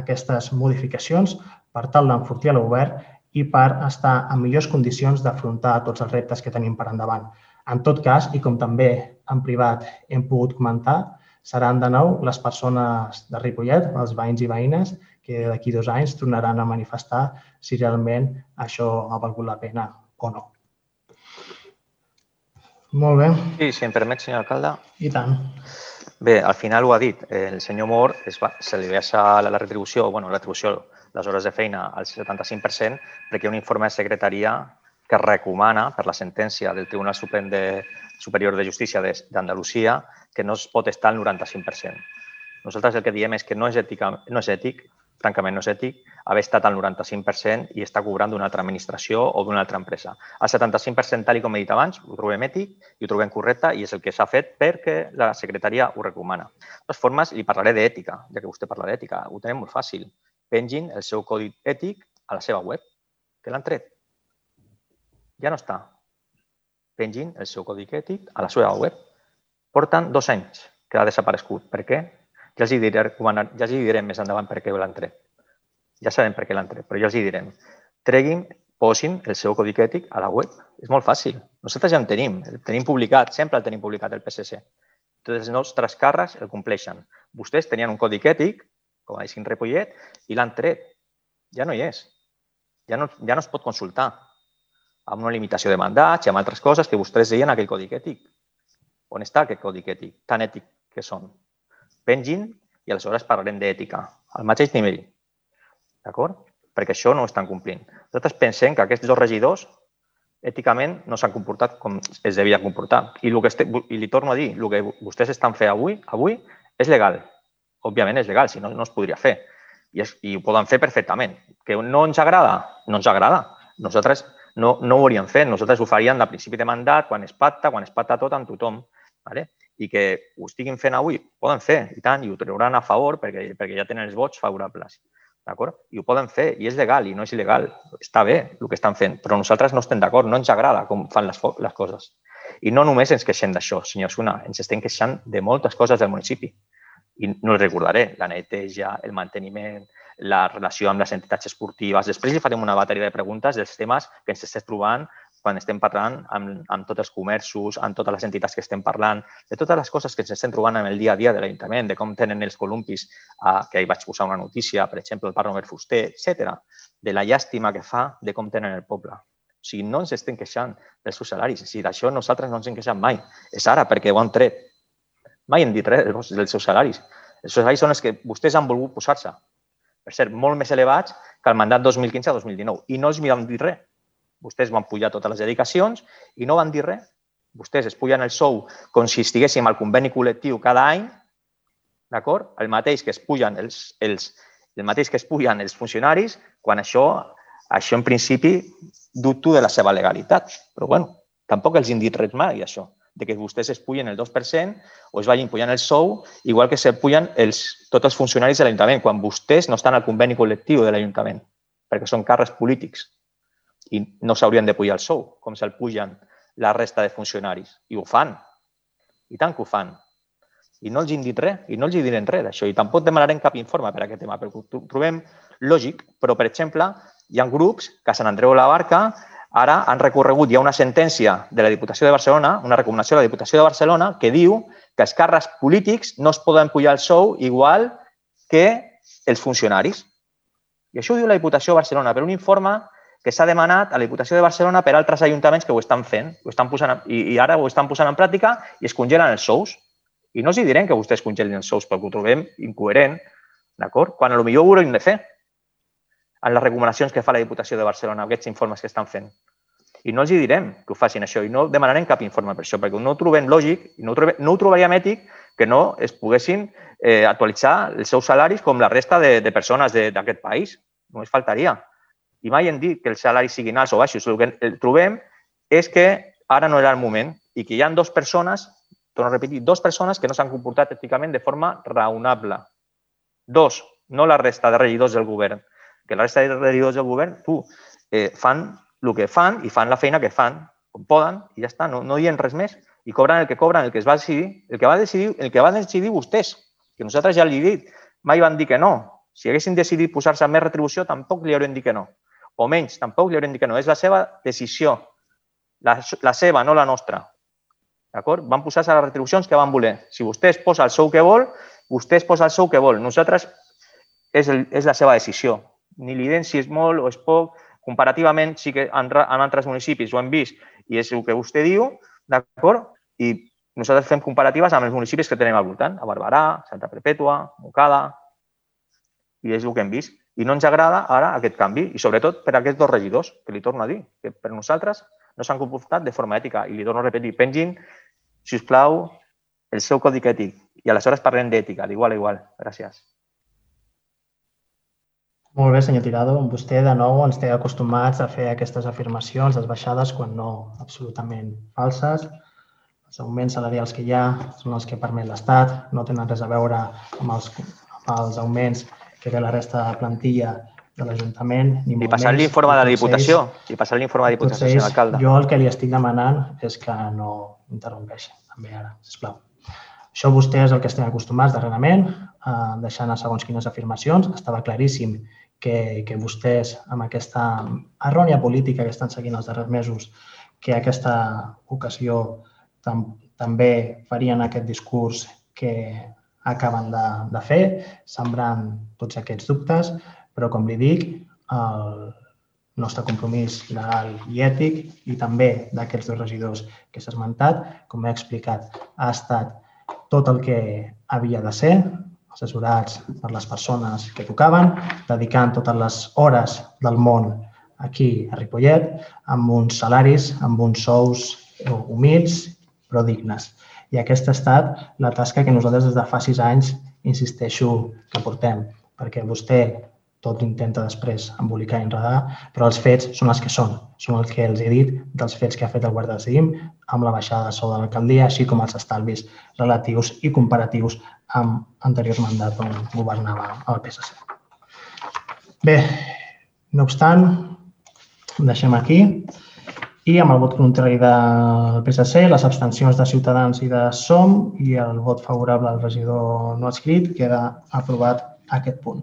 Speaker 1: aquestes modificacions per tal d'enfortir el govern i per estar en millors condicions d'afrontar tots els reptes que tenim per endavant. En tot cas, i com també en privat hem pogut comentar, seran de nou les persones de Ripollet, els veïns i veïnes, que d'aquí dos anys tornaran a manifestar si realment això ha valgut la pena o no. Molt bé.
Speaker 5: Sí, si em permet, senyor alcalde.
Speaker 1: I tant.
Speaker 5: Bé, al final ho ha dit. El senyor Mor es va, se li baixa la, la retribució, bueno, la retribució, les hores de feina al 75% perquè hi ha un informe de secretaria que recomana per la sentència del Tribunal Suprem de, Superior de Justícia d'Andalusia que no es pot estar al 95%. Nosaltres el que diem és que no és, ètica, no és ètic francament no és ètic, haver estat al 95% i està cobrant d'una altra administració o d'una altra empresa. El 75%, tal com he dit abans, ho trobem ètic i ho trobem correcte i és el que s'ha fet perquè la secretaria ho recomana. De totes formes, li parlaré d'ètica, ja que vostè parla d'ètica. Ho tenim molt fàcil. Pengin el seu codi ètic a la seva web, que l'han tret. Ja no està. Pengin el seu codi ètic a la seva web. Porten dos anys que ha desaparegut. Per què? Ja els hi, diré, ja els hi direm més endavant per què l'han tret. Ja sabem per què l'han tret, però ja els hi direm. Treguin, posin el seu codi ètic a la web. És molt fàcil. Nosaltres ja en tenim. El tenim publicat, sempre el tenim publicat, el PSC. Tots els nostres càrrecs el compleixen. Vostès tenien un codi ètic, com a Aixín Repollet, i l'han tret. Ja no hi és. Ja no, ja no es pot consultar amb una limitació de mandats i amb altres coses que vostès deien aquell codi ètic. On està aquest codi ètic? Tan ètic que són. Pengin i aleshores parlarem d'ètica, al mateix nivell. D'acord? Perquè això no ho estan complint. Nosaltres pensem que aquests dos regidors èticament no s'han comportat com es devia comportar. I, el que este, I li torno a dir, el que vostès estan fent avui, avui és legal. Òbviament és legal, si no, no es podria fer. I, és, I ho poden fer perfectament. Que no ens agrada? No ens agrada. Nosaltres no, no ho hauríem fet. Nosaltres ho faríem de principi de mandat, quan es pacta, quan es pacta tot amb tothom. ¿vale? I que ho estiguin fent avui, poden fer, i tant, i ho trauran a favor perquè, perquè ja tenen els vots favorables. D'acord? I ho poden fer, i és legal, i no és il·legal. Està bé el que estan fent, però nosaltres no estem d'acord, no ens agrada com fan les, les coses. I no només ens queixem d'això, senyor Suna, ens estem queixant de moltes coses del municipi. I no els recordaré, la neteja, el manteniment, la relació amb les entitats esportives. Després li farem una bateria de preguntes dels temes que ens estem trobant quan estem parlant amb, amb tots els comerços, amb totes les entitats que estem parlant, de totes les coses que ens estem trobant en el dia a dia de l'Ajuntament, de com tenen els columpis, eh, que ahir vaig posar una notícia, per exemple, el Parc Robert Fuster, etc. de la llàstima que fa de com tenen el poble. O sigui, no ens estem queixant dels seus salaris. Sigui, d'això nosaltres no ens hem queixat mai. És ara perquè ho han tret. Mai hem dit res dels seus salaris. Els salaris són els que vostès han volgut posar-se per cert, molt més elevats que el mandat 2015-2019. I no els vam dir res. Vostès van pujar totes les dedicacions i no van dir res. Vostès es pugen el sou com si estiguéssim al conveni col·lectiu cada any, d'acord? El mateix que es pugen els, els, el mateix que es pugen els funcionaris, quan això, això en principi dubto de la seva legalitat. Però, bueno, tampoc els hem dit res mai, això de que vostès es pugen el 2% o es vagin pujant el sou, igual que se pugen els, tots els funcionaris de l'Ajuntament, quan vostès no estan al conveni col·lectiu de l'Ajuntament, perquè són càrrecs polítics i no s'haurien de pujar el sou, com se'l pugen la resta de funcionaris. I ho fan. I tant que ho fan. I no els han dit res, i no els direm res d'això. I tampoc demanarem cap informe per a aquest tema, perquè ho trobem lògic, però, per exemple, hi ha grups que a Sant Andreu la Barca Ara han recorregut, hi ha una sentència de la Diputació de Barcelona, una recomanació de la Diputació de Barcelona, que diu que els càrrecs polítics no es poden pujar el sou igual que els funcionaris. I això ho diu la Diputació de Barcelona, per un informe que s'ha demanat a la Diputació de Barcelona per altres ajuntaments que ho estan fent, ho estan posant, i, i ara ho estan posant en pràctica i es congelen els sous. I no els direm que vostès congelin els sous perquè ho trobem incoherent, d'acord? Quan potser ho haurem de fer en les recomanacions que fa la Diputació de Barcelona, aquests informes que estan fent. I no els hi direm que ho facin això i no demanarem cap informe per això, perquè no ho trobem lògic no ho, trobem, no ho trobaríem ètic que no es poguessin eh, actualitzar els seus salaris com la resta de, de persones d'aquest país. Només faltaria. I mai hem dit que els salaris siguin alts o baixos. El que el trobem és que ara no era el moment i que hi ha dues persones, torno a repetir, dues persones que no s'han comportat èticament de forma raonable. Dos, no la resta de regidors del govern. Que la resta de regidors del govern, tu, eh, fan el que fan i fan la feina que fan, com poden, i ja està, no, no dient res més. I cobren el que cobren, el que es va decidir, el que va decidir, el que va decidir vostès, que nosaltres ja li he dit, mai van dir que no. Si haguessin decidit posar-se més retribució, tampoc li haurem dit que no. O menys, tampoc li haurem dit que no. És la seva decisió. La, la seva, no la nostra. D'acord? Van posar-se les retribucions que van voler. Si vostè es posa el sou que vol, vostè es posa el sou que vol. Nosaltres és, el, és la seva decisió. Ni li si és molt o és poc, comparativament sí que en, en altres municipis ho hem vist i és el que vostè diu, d'acord? I nosaltres fem comparatives amb els municipis que tenim al voltant, a Barberà, Santa Perpètua, Moncada, i és el que hem vist. I no ens agrada ara aquest canvi, i sobretot per aquests dos regidors, que li torno a dir, que per nosaltres no s'han comportat de forma ètica. I li torno a repetir, pengin, si us plau, el seu codi ètic. I aleshores parlem d'ètica, d'igual a igual. Gràcies.
Speaker 1: Molt bé, senyor Tirado. Vostè, de nou, ens té acostumats a fer aquestes afirmacions baixades quan no absolutament falses. Els augments salarials que hi ha són els que permet l'Estat, no tenen res a veure amb els, amb els augments que té la resta de plantilla de l'Ajuntament.
Speaker 5: I passar l'informe de la Diputació. I passar l'informe de la Diputació, senyor alcalde.
Speaker 1: Jo el que li estic demanant és que no interrompeixi, també ara, sisplau. Això vostès el que estem acostumats darrerament, eh, deixant a segons quines afirmacions. Estava claríssim que, que vostès, amb aquesta errònia política que estan seguint els darrers mesos, que aquesta ocasió tam també farien aquest discurs que acaben de, de fer, sembrant tots aquests dubtes, però com li dic, el nostre compromís legal i ètic i també d'aquests dos regidors que s'ha esmentat, com he explicat, ha estat tot el que havia de ser, assessorats per les persones que tocaven, dedicant totes les hores del món aquí a Ripollet, amb uns salaris, amb uns sous humils però dignes. I aquesta ha estat la tasca que nosaltres des de fa sis anys insisteixo que portem, perquè vostè tot intenta després embolicar i enredar, però els fets són els que són. Són el que els he dit dels fets que ha fet el Guàrdia de Cim amb la baixada de sou de l'alcaldia, així com els estalvis relatius i comparatius amb anteriors mandats on governava el PSC. Bé, no obstant, deixem aquí. I amb el vot contrari del PSC, les abstencions de Ciutadans i de SOM i el vot favorable al regidor no escrit, queda aprovat aquest punt.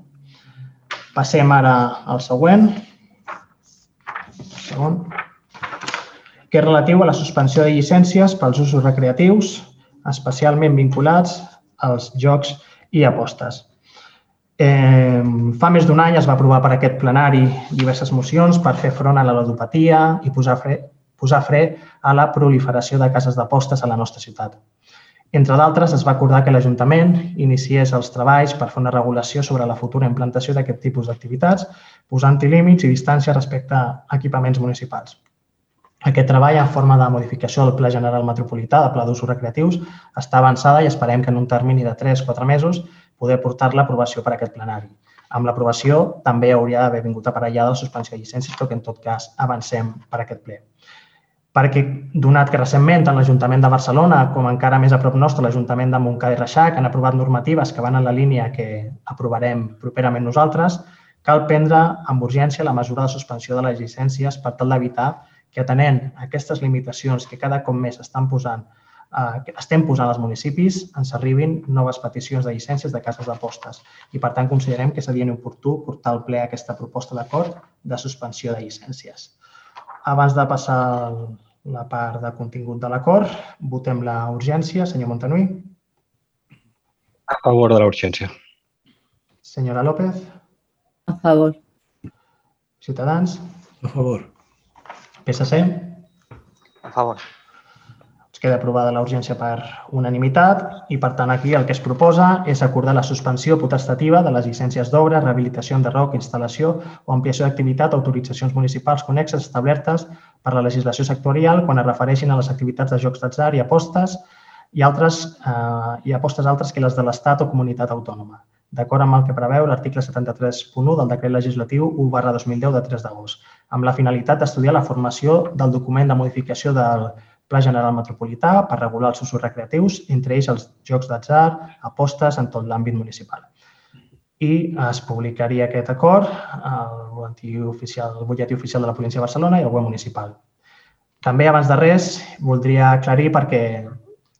Speaker 1: Passem ara al següent, segon, que és relatiu a la suspensió de llicències pels usos recreatius, especialment vinculats als jocs i apostes. Eh, fa més d'un any es va aprovar per aquest plenari diverses mocions per fer front a la ludopatia i posar fre, posar fre a la proliferació de cases d'apostes a la nostra ciutat. Entre d'altres, es va acordar que l'Ajuntament iniciés els treballs per fer una regulació sobre la futura implantació d'aquest tipus d'activitats, posant-hi límits i distància respecte a equipaments municipals. Aquest treball en forma de modificació del Pla General Metropolità de Pla d'Usos Recreatius està avançada i esperem que en un termini de 3-4 mesos poder portar l'aprovació per a aquest plenari. Amb l'aprovació també hauria d'haver vingut aparellada la suspensió de llicències, però que en tot cas avancem per a aquest ple perquè donat que recentment tant l'Ajuntament de Barcelona com encara més a prop nostre l'Ajuntament de Montcada i Reixac han aprovat normatives que van en la línia que aprovarem properament nosaltres, cal prendre amb urgència la mesura de suspensió de les llicències per tal d'evitar que atenent aquestes limitacions que cada cop més estan posant eh, estem posant als municipis, ens arribin noves peticions de llicències de cases d'apostes. I, per tant, considerem que seria oportú portar al ple aquesta proposta d'acord de suspensió de llicències. Abans de passar la part de contingut de l'acord, votem la urgència. Senyor Montanui.
Speaker 2: A favor de la urgència.
Speaker 1: Senyora López.
Speaker 3: A favor.
Speaker 1: Ciutadans.
Speaker 4: A favor.
Speaker 1: PSC.
Speaker 5: A favor
Speaker 1: queda aprovada la urgència per unanimitat i, per tant, aquí el que es proposa és acordar la suspensió potestativa de les llicències d'obra, rehabilitació roc, instal·lació o ampliació d'activitat autoritzacions municipals connexes establertes per la legislació sectorial quan es refereixin a les activitats de jocs d'atzar i apostes i, altres, eh, i apostes altres que les de l'Estat o comunitat autònoma, d'acord amb el que preveu l'article 73.1 del decret legislatiu 1 barra 2010 de 3 d'agost, amb la finalitat d'estudiar la formació del document de modificació del Pla General Metropolità per regular els usos recreatius, entre ells els jocs d'atzar, apostes en tot l'àmbit municipal. I es publicaria aquest acord al butlletí oficial, al butlletí oficial de la Província de Barcelona i al web municipal. També, abans de res, voldria aclarir perquè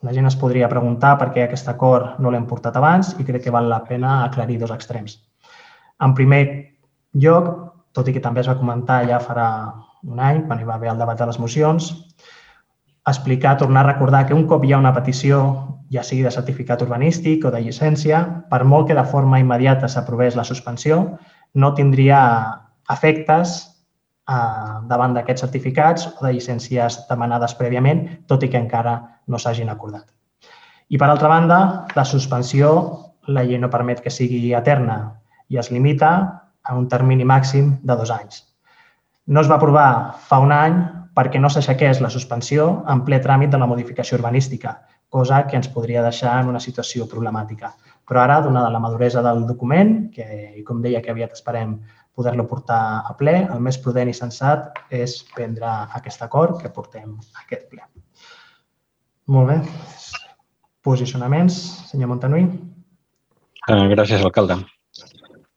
Speaker 1: la gent es podria preguntar per què aquest acord no l'hem portat abans i crec que val la pena aclarir dos extrems. En primer lloc, tot i que també es va comentar ja farà un any, quan hi va haver el debat de les mocions, explicar, tornar a recordar que un cop hi ha una petició, ja sigui de certificat urbanístic o de llicència, per molt que de forma immediata s'aprovés la suspensió, no tindria efectes eh, davant d'aquests certificats o de llicències demanades prèviament, tot i que encara no s'hagin acordat. I, per altra banda, la suspensió, la llei no permet que sigui eterna i es limita a un termini màxim de dos anys. No es va aprovar fa un any perquè no s'aixequés la suspensió en ple tràmit de la modificació urbanística, cosa que ens podria deixar en una situació problemàtica. Però ara, donada la maduresa del document, que, com deia, que aviat esperem poder-lo portar a ple, el més prudent i sensat és prendre aquest acord que portem a aquest ple. Molt bé. Posicionaments, senyor Montanui.
Speaker 2: Uh, gràcies, alcalde.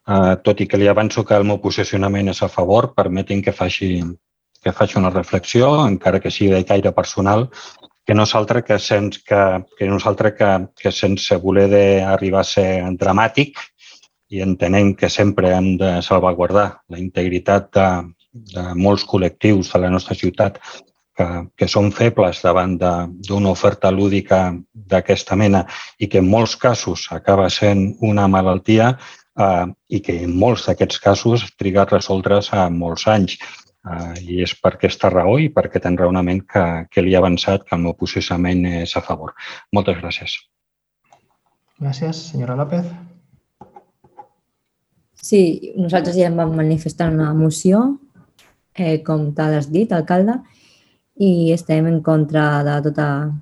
Speaker 2: Uh, tot i que li avanço que el meu posicionament és a favor, permetin que faci que faci una reflexió, encara que sigui de caire personal, que nosaltres que, sense, que, que nosaltres que, que sense voler d'arribar a ser dramàtic i entenem que sempre hem de salvaguardar la integritat de, de molts col·lectius de la nostra ciutat que, que són febles davant d'una oferta lúdica d'aquesta mena i que en molts casos acaba sent una malaltia eh, i que en molts d'aquests casos triga a resoldre's a molts anys. Uh, I és per aquesta raó i per aquest enraonament que, que li he avançat que el meu posicionament és a favor. Moltes gràcies.
Speaker 1: Gràcies. Senyora López.
Speaker 7: Sí, nosaltres ja vam manifestar una moció, eh, com t'has dit, alcalde, i estem en contra de totes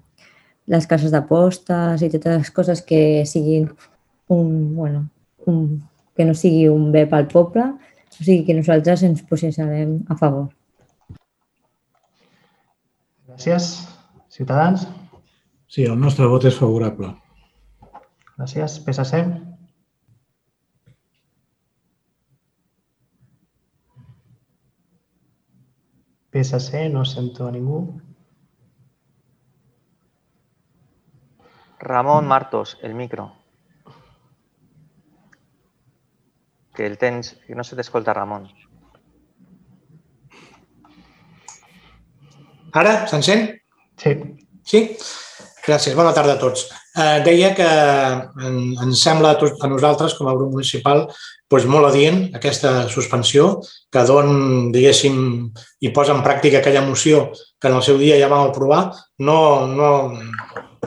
Speaker 7: les cases d'apostes i totes les coses que siguin un, bueno, un, que no sigui un bé pel poble, o sigui que nosaltres ens posicionarem a favor.
Speaker 1: Gràcies. Ciutadans?
Speaker 8: Sí, el nostre vot és favorable.
Speaker 1: Gràcies. PSC? PSC, no sento a ningú.
Speaker 5: Ramon Martos, el micro. Que el tens, que no se t'escolta, Ramon.
Speaker 4: Ara, se'n sent?
Speaker 1: Sí.
Speaker 4: Sí? Gràcies. Bona tarda a tots. Eh, deia que en, ens sembla a, tots, a nosaltres, com a grup municipal, doncs molt adient aquesta suspensió que don, diguéssim, i posa en pràctica aquella moció que en el seu dia ja vam aprovar. No, no,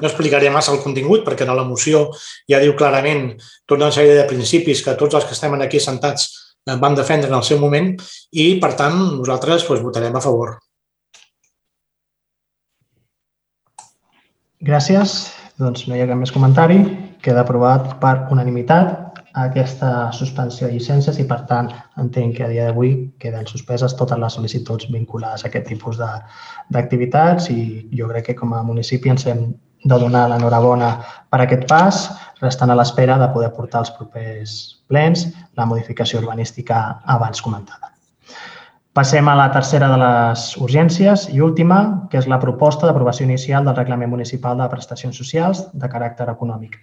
Speaker 4: no explicaré massa el contingut perquè en la moció ja diu clarament tota una sèrie de principis que tots els que estem aquí sentats eh, van defendre en el seu moment i, per tant, nosaltres doncs, votarem a favor.
Speaker 1: Gràcies. Doncs no hi ha cap més comentari. Queda aprovat per unanimitat aquesta suspensió de llicències i, per tant, entenc que a dia d'avui queden suspeses totes les sol·licituds vinculades a aquest tipus d'activitats i jo crec que com a municipi ens hem de donar l'enhorabona per aquest pas, restant a l'espera de poder portar als propers plens la modificació urbanística abans comentada. Passem a la tercera de les urgències i última, que és la proposta d'aprovació inicial del Reglament Municipal de Prestacions Socials de caràcter econòmic.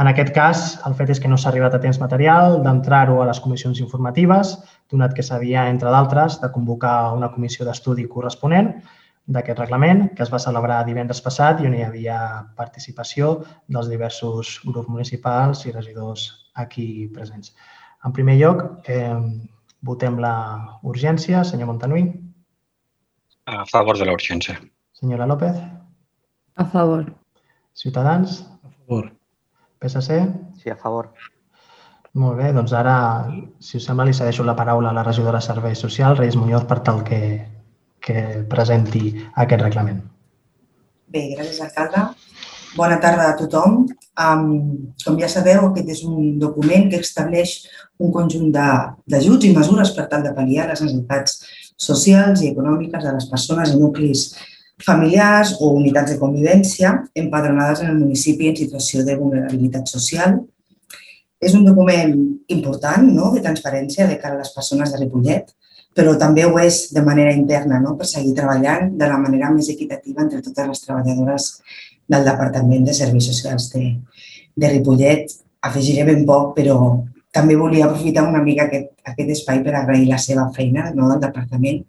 Speaker 1: En aquest cas, el fet és que no s'ha arribat a temps material d'entrar-ho a les comissions informatives, donat que s'havia, entre d'altres, de convocar una comissió d'estudi corresponent, d'aquest reglament, que es va celebrar divendres passat i on hi havia participació dels diversos grups municipals i regidors aquí presents. En primer lloc, eh, votem la urgència. Senyor Montanui.
Speaker 2: A favor de la urgència.
Speaker 1: Senyora López.
Speaker 7: A favor.
Speaker 1: Ciutadans.
Speaker 8: A favor.
Speaker 1: PSC.
Speaker 5: Sí, a favor.
Speaker 1: Molt bé, doncs ara, si us sembla, li cedeixo la paraula a la regidora de Serveis Socials, Reis Muñoz, per tal que que presenti aquest reglament.
Speaker 9: Bé, gràcies, alcalde. Bona tarda a tothom. Um, com ja sabeu, aquest és un document que estableix un conjunt d'ajuts i mesures per tal de pal·liar les necessitats socials i econòmiques de les persones en nuclis familiars o unitats de convivència empadronades en el municipi en situació de vulnerabilitat social. És un document important no? de transparència de cara a les persones de Ripollet però també ho és de manera interna, no? per seguir treballant de la manera més equitativa entre totes les treballadores del Departament de Serveis Socials de, de Ripollet. Afegiré ben poc, però també volia aprofitar una mica aquest, aquest espai per agrair la seva feina no, del departament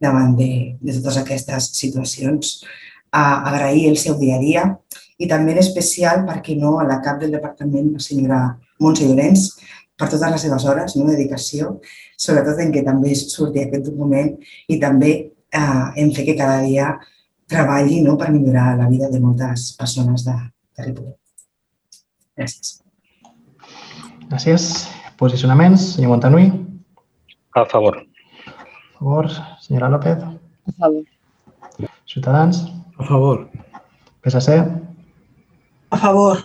Speaker 9: davant de, de totes aquestes situacions, a agrair el seu dia a dia i també en especial, perquè no, a la cap del departament, la senyora Montse Llorenç, per totes les seves hores, no? dedicació, sobretot en què també surti aquest document i també eh, en fer que cada dia treballi no? per millorar la vida de moltes persones de, de Ripollet. Gràcies.
Speaker 1: Gràcies. Posicionaments, senyor Montanui.
Speaker 2: A favor.
Speaker 1: A favor. Senyora López.
Speaker 7: A favor.
Speaker 1: Ciutadans.
Speaker 8: A favor.
Speaker 1: PSC.
Speaker 10: A favor.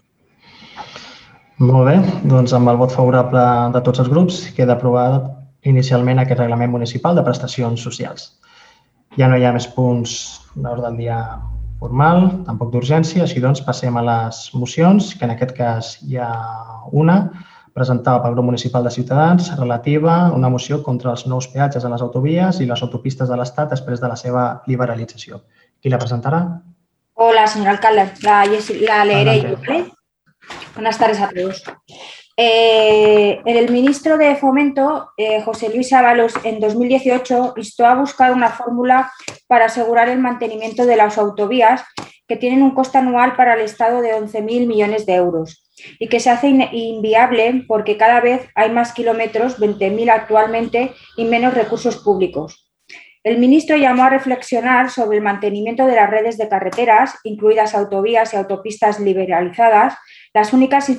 Speaker 1: Molt bé, doncs amb el vot favorable de tots els grups queda aprovat inicialment aquest reglament municipal de prestacions socials. Ja no hi ha més punts d'ordre del dia formal, tampoc d'urgència, així doncs passem a les mocions, que en aquest cas hi ha una, presentada pel grup municipal de Ciutadans, relativa a una moció contra els nous peatges a les autovies i les autopistes de l'Estat després de la seva liberalització. Qui la presentarà?
Speaker 11: Hola, señor alcalde. La, leeré Buenas tardes a todos. Eh, el ministro de Fomento, eh, José Luis Ábalos, en 2018 instó a buscar una fórmula para asegurar el mantenimiento de las autovías que tienen un coste anual para el Estado de 11.000 millones de euros y que se hace inviable porque cada vez hay más kilómetros, 20.000 actualmente, y menos recursos públicos. El ministro llamó a reflexionar sobre el mantenimiento de las redes de carreteras, incluidas autovías y autopistas liberalizadas, las únicas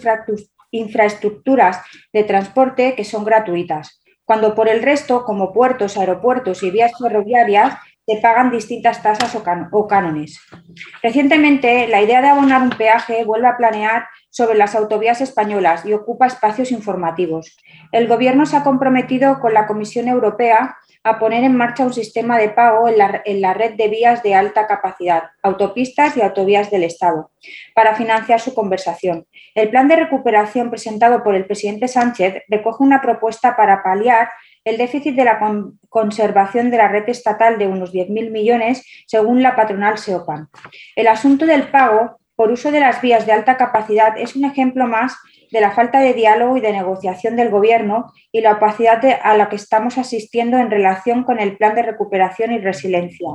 Speaker 11: infraestructuras de transporte que son gratuitas, cuando por el resto, como puertos, aeropuertos y vías ferroviarias, se pagan distintas tasas o, cánones. Recientemente, la idea de abonar un peaje vuelve a planear sobre las autovías españolas y ocupa espacios informativos. El Gobierno se ha comprometido con la Comisión Europea a poner en marcha un sistema de pago en la, red de vías de alta capacidad, autopistas y autovías del Estado, para financiar su conversación. El plan de recuperación presentado por el presidente Sánchez recoge una propuesta para paliar el déficit de la conservación de la red estatal de unos 10.000 millones, según la patronal SEOPAN. El asunto del pago por uso de las vías de alta capacidad es un ejemplo más de la falta de diálogo y de negociación del Gobierno y la opacidad a la que estamos asistiendo en relación con el plan de recuperación y resiliencia.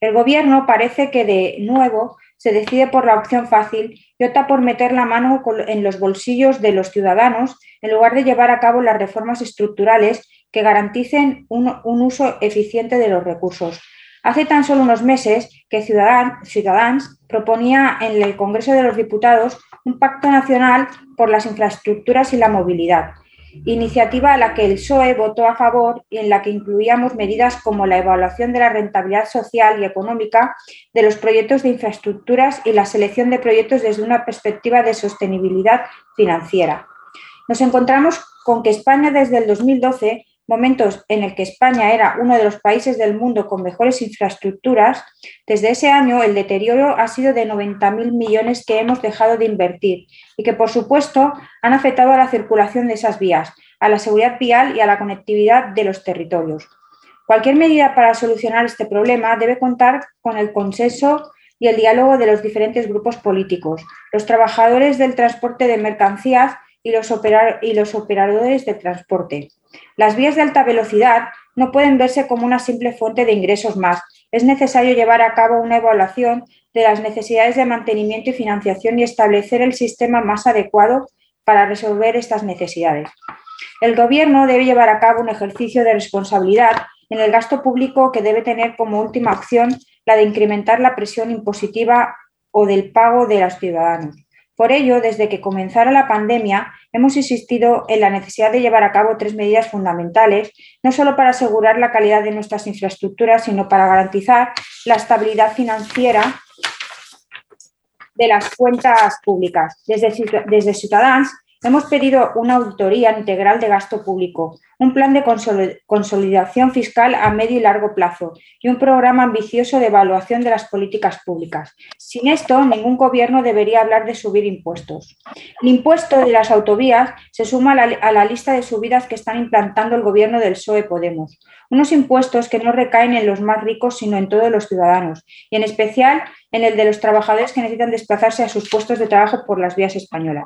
Speaker 11: El Gobierno parece que de nuevo se decide por la opción fácil y opta por meter la mano en los bolsillos de los ciudadanos en lugar de llevar a cabo las reformas estructurales que garanticen un, uso eficiente de los recursos. Hace tan solo unos meses que Ciudadanos proponía en el Congreso de los Diputados un pacto nacional por las infraestructuras y la movilidad, iniciativa a la que el PSOE votó a favor y en la que incluíamos medidas como la evaluación de la rentabilidad social y económica de los proyectos de infraestructuras y la selección de proyectos desde una perspectiva de sostenibilidad financiera. Nos encontramos con que España desde el 2012 momentos en el que España era uno de los países del mundo con mejores infraestructuras, desde ese año el deterioro ha sido de 90.000 millones que hemos dejado de invertir y que, por supuesto, han afectado a la circulación de esas vías, a la seguridad vial y a la conectividad de los territorios. Cualquier medida para solucionar este problema debe contar con el consenso y el diálogo de los diferentes grupos políticos, los trabajadores del transporte de mercancías y los, y los operadores de transporte. Las vías de alta velocidad no pueden verse como una simple fuente de ingresos más. Es necesario llevar a cabo una evaluación de las necesidades de mantenimiento y financiación y establecer el sistema más adecuado para resolver estas necesidades. El Gobierno debe llevar a cabo un ejercicio de responsabilidad en el gasto público que debe tener como última opción la de incrementar la presión impositiva o del pago de los ciudadanos. Por ello, desde que comenzara la pandemia, hemos insistido en la necesidad de llevar a cabo tres medidas fundamentales, no solo para asegurar la calidad de nuestras infraestructuras, sino para garantizar la estabilidad financiera de las cuentas públicas. Desde, desde hemos pedido una auditoría integral de gasto público, un plan de consolidación fiscal a medio y largo plazo y un programa ambicioso de evaluación de las políticas públicas. Sin esto, ningún gobierno debería hablar de subir impuestos. El impuesto de las autovías se suma a la, lista de subidas que están implantando el gobierno del PSOE Podemos. Unos impuestos que no recaen en los más ricos, sino en todos los ciudadanos, y en especial en el de los trabajadores que necesitan desplazarse a sus puestos de trabajo por las vías españolas.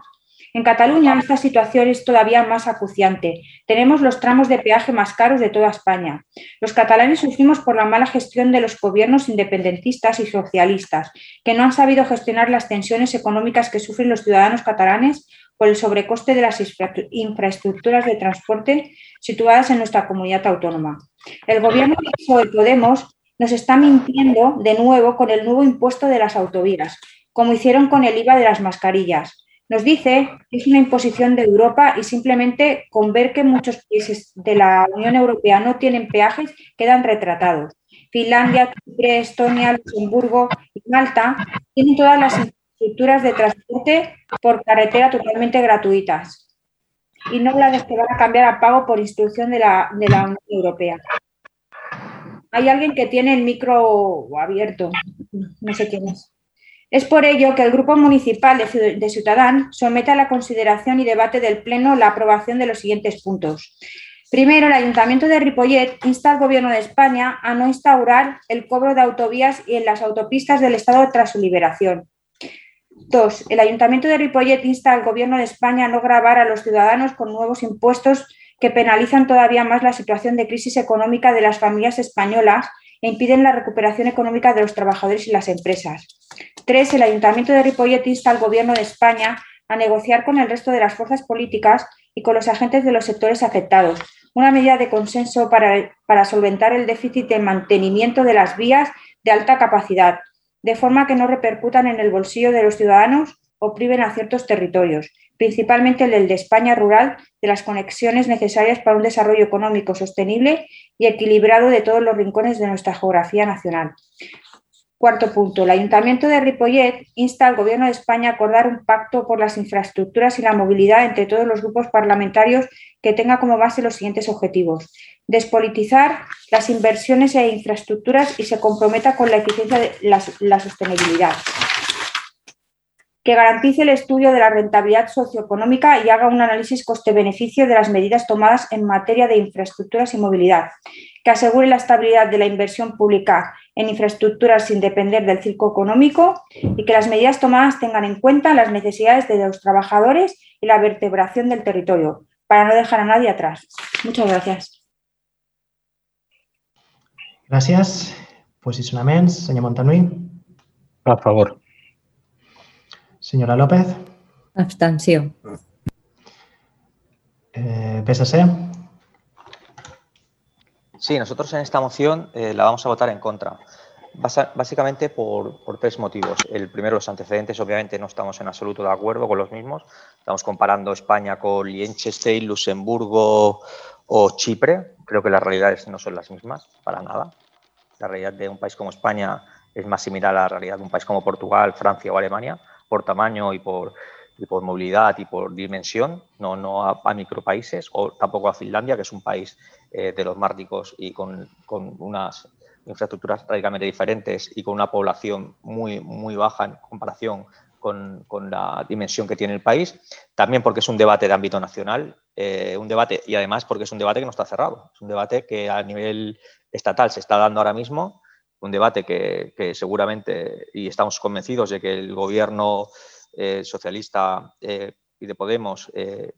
Speaker 11: En Cataluña esta situación es todavía más acuciante. Tenemos los tramos de peaje más caros de toda España. Los catalanes sufrimos por la mala gestión de los gobiernos independentistas y socialistas, que no han sabido gestionar las tensiones económicas que sufren los ciudadanos catalanes por el sobrecoste de las infraestructuras de transporte situadas en nuestra comunidad autónoma. El gobierno de Podemos nos está mintiendo de nuevo con el nuevo impuesto de las autovías, como hicieron con el IVA de las mascarillas. Nos dice que es una imposición de Europa y simplemente con ver que muchos países de la Unión Europea no tienen peajes quedan retratados. Finlandia, Chipre, Estonia, Luxemburgo y Malta tienen todas las infraestructuras de transporte por carretera totalmente gratuitas y no las que van a cambiar a pago por instrucción de la, de la Unión Europea. Hay alguien que tiene el micro abierto, no sé quién es. Es por ello que el Grupo Municipal de Ciudadán somete a la consideración y debate del Pleno la aprobación de los siguientes puntos. Primero, el Ayuntamiento de Ripollet insta al Gobierno de España a no instaurar el cobro de autovías y en las autopistas del Estado tras su liberación. Dos, el Ayuntamiento de Ripollet insta al Gobierno de España a no grabar a los ciudadanos con nuevos impuestos que penalizan todavía más la situación de crisis económica de las familias españolas e impiden la recuperación económica de los trabajadores y las empresas. Tres, el Ayuntamiento de Ripollet insta al Gobierno de España a negociar con el resto de las fuerzas políticas y con los agentes de los sectores afectados una medida de consenso para, para solventar el déficit de mantenimiento de las vías de alta capacidad, de forma que no repercutan en el bolsillo de los ciudadanos o priven a ciertos territorios, principalmente el de España rural, de las conexiones necesarias para un desarrollo económico sostenible y equilibrado de todos los rincones de nuestra geografía nacional. Cuarto punto. El Ayuntamiento de Ripollet insta al Gobierno de España a acordar un pacto por las infraestructuras y la movilidad entre todos los grupos parlamentarios que tenga como base los siguientes objetivos. Despolitizar las inversiones e infraestructuras y se comprometa con la eficiencia de la, sostenibilidad. Que garantice el estudio de la rentabilidad socioeconómica y haga un análisis coste-beneficio de las medidas tomadas en materia de infraestructuras y movilidad. Que asegure la estabilidad de la inversión pública en infraestructuras sin depender del ciclo económico y que las medidas tomadas tengan en cuenta las necesidades de los trabajadores y la vertebración del territorio, para no dejar a nadie atrás. Muchas gracias.
Speaker 1: Gràcies. Posicionaments, senyor Montanui.
Speaker 2: A favor.
Speaker 1: Senyora López.
Speaker 3: Abstenció.
Speaker 1: Eh, PSC.
Speaker 5: Sí, nosotros en esta moción eh, la vamos a votar en contra. básicamente por, tres motivos. El primero, los antecedentes, obviamente no estamos en absoluto de acuerdo con los mismos. Estamos comparando España con Liechtenstein, Luxemburgo o Chipre. Creo que las realidades no son las mismas, para nada. La realidad de un país como España es más similar a la realidad de un país como Portugal, Francia o Alemania, por tamaño y por, por movilidad y por dimensión, no, no a, a, micropaíses, o tampoco a Finlandia, que es un país eh, de los más ricos y con, con, unas infraestructuras radicalmente diferentes y con una población muy, muy baja en comparación con, con, la dimensión que tiene el país. También porque es un debate de ámbito nacional, eh, un debate y además porque es un debate que no está cerrado. Es un debate que a nivel estatal se está dando ahora mismo, un debate que, seguramente, y estamos convencidos de que el gobierno eh, socialista eh, y de Podemos eh,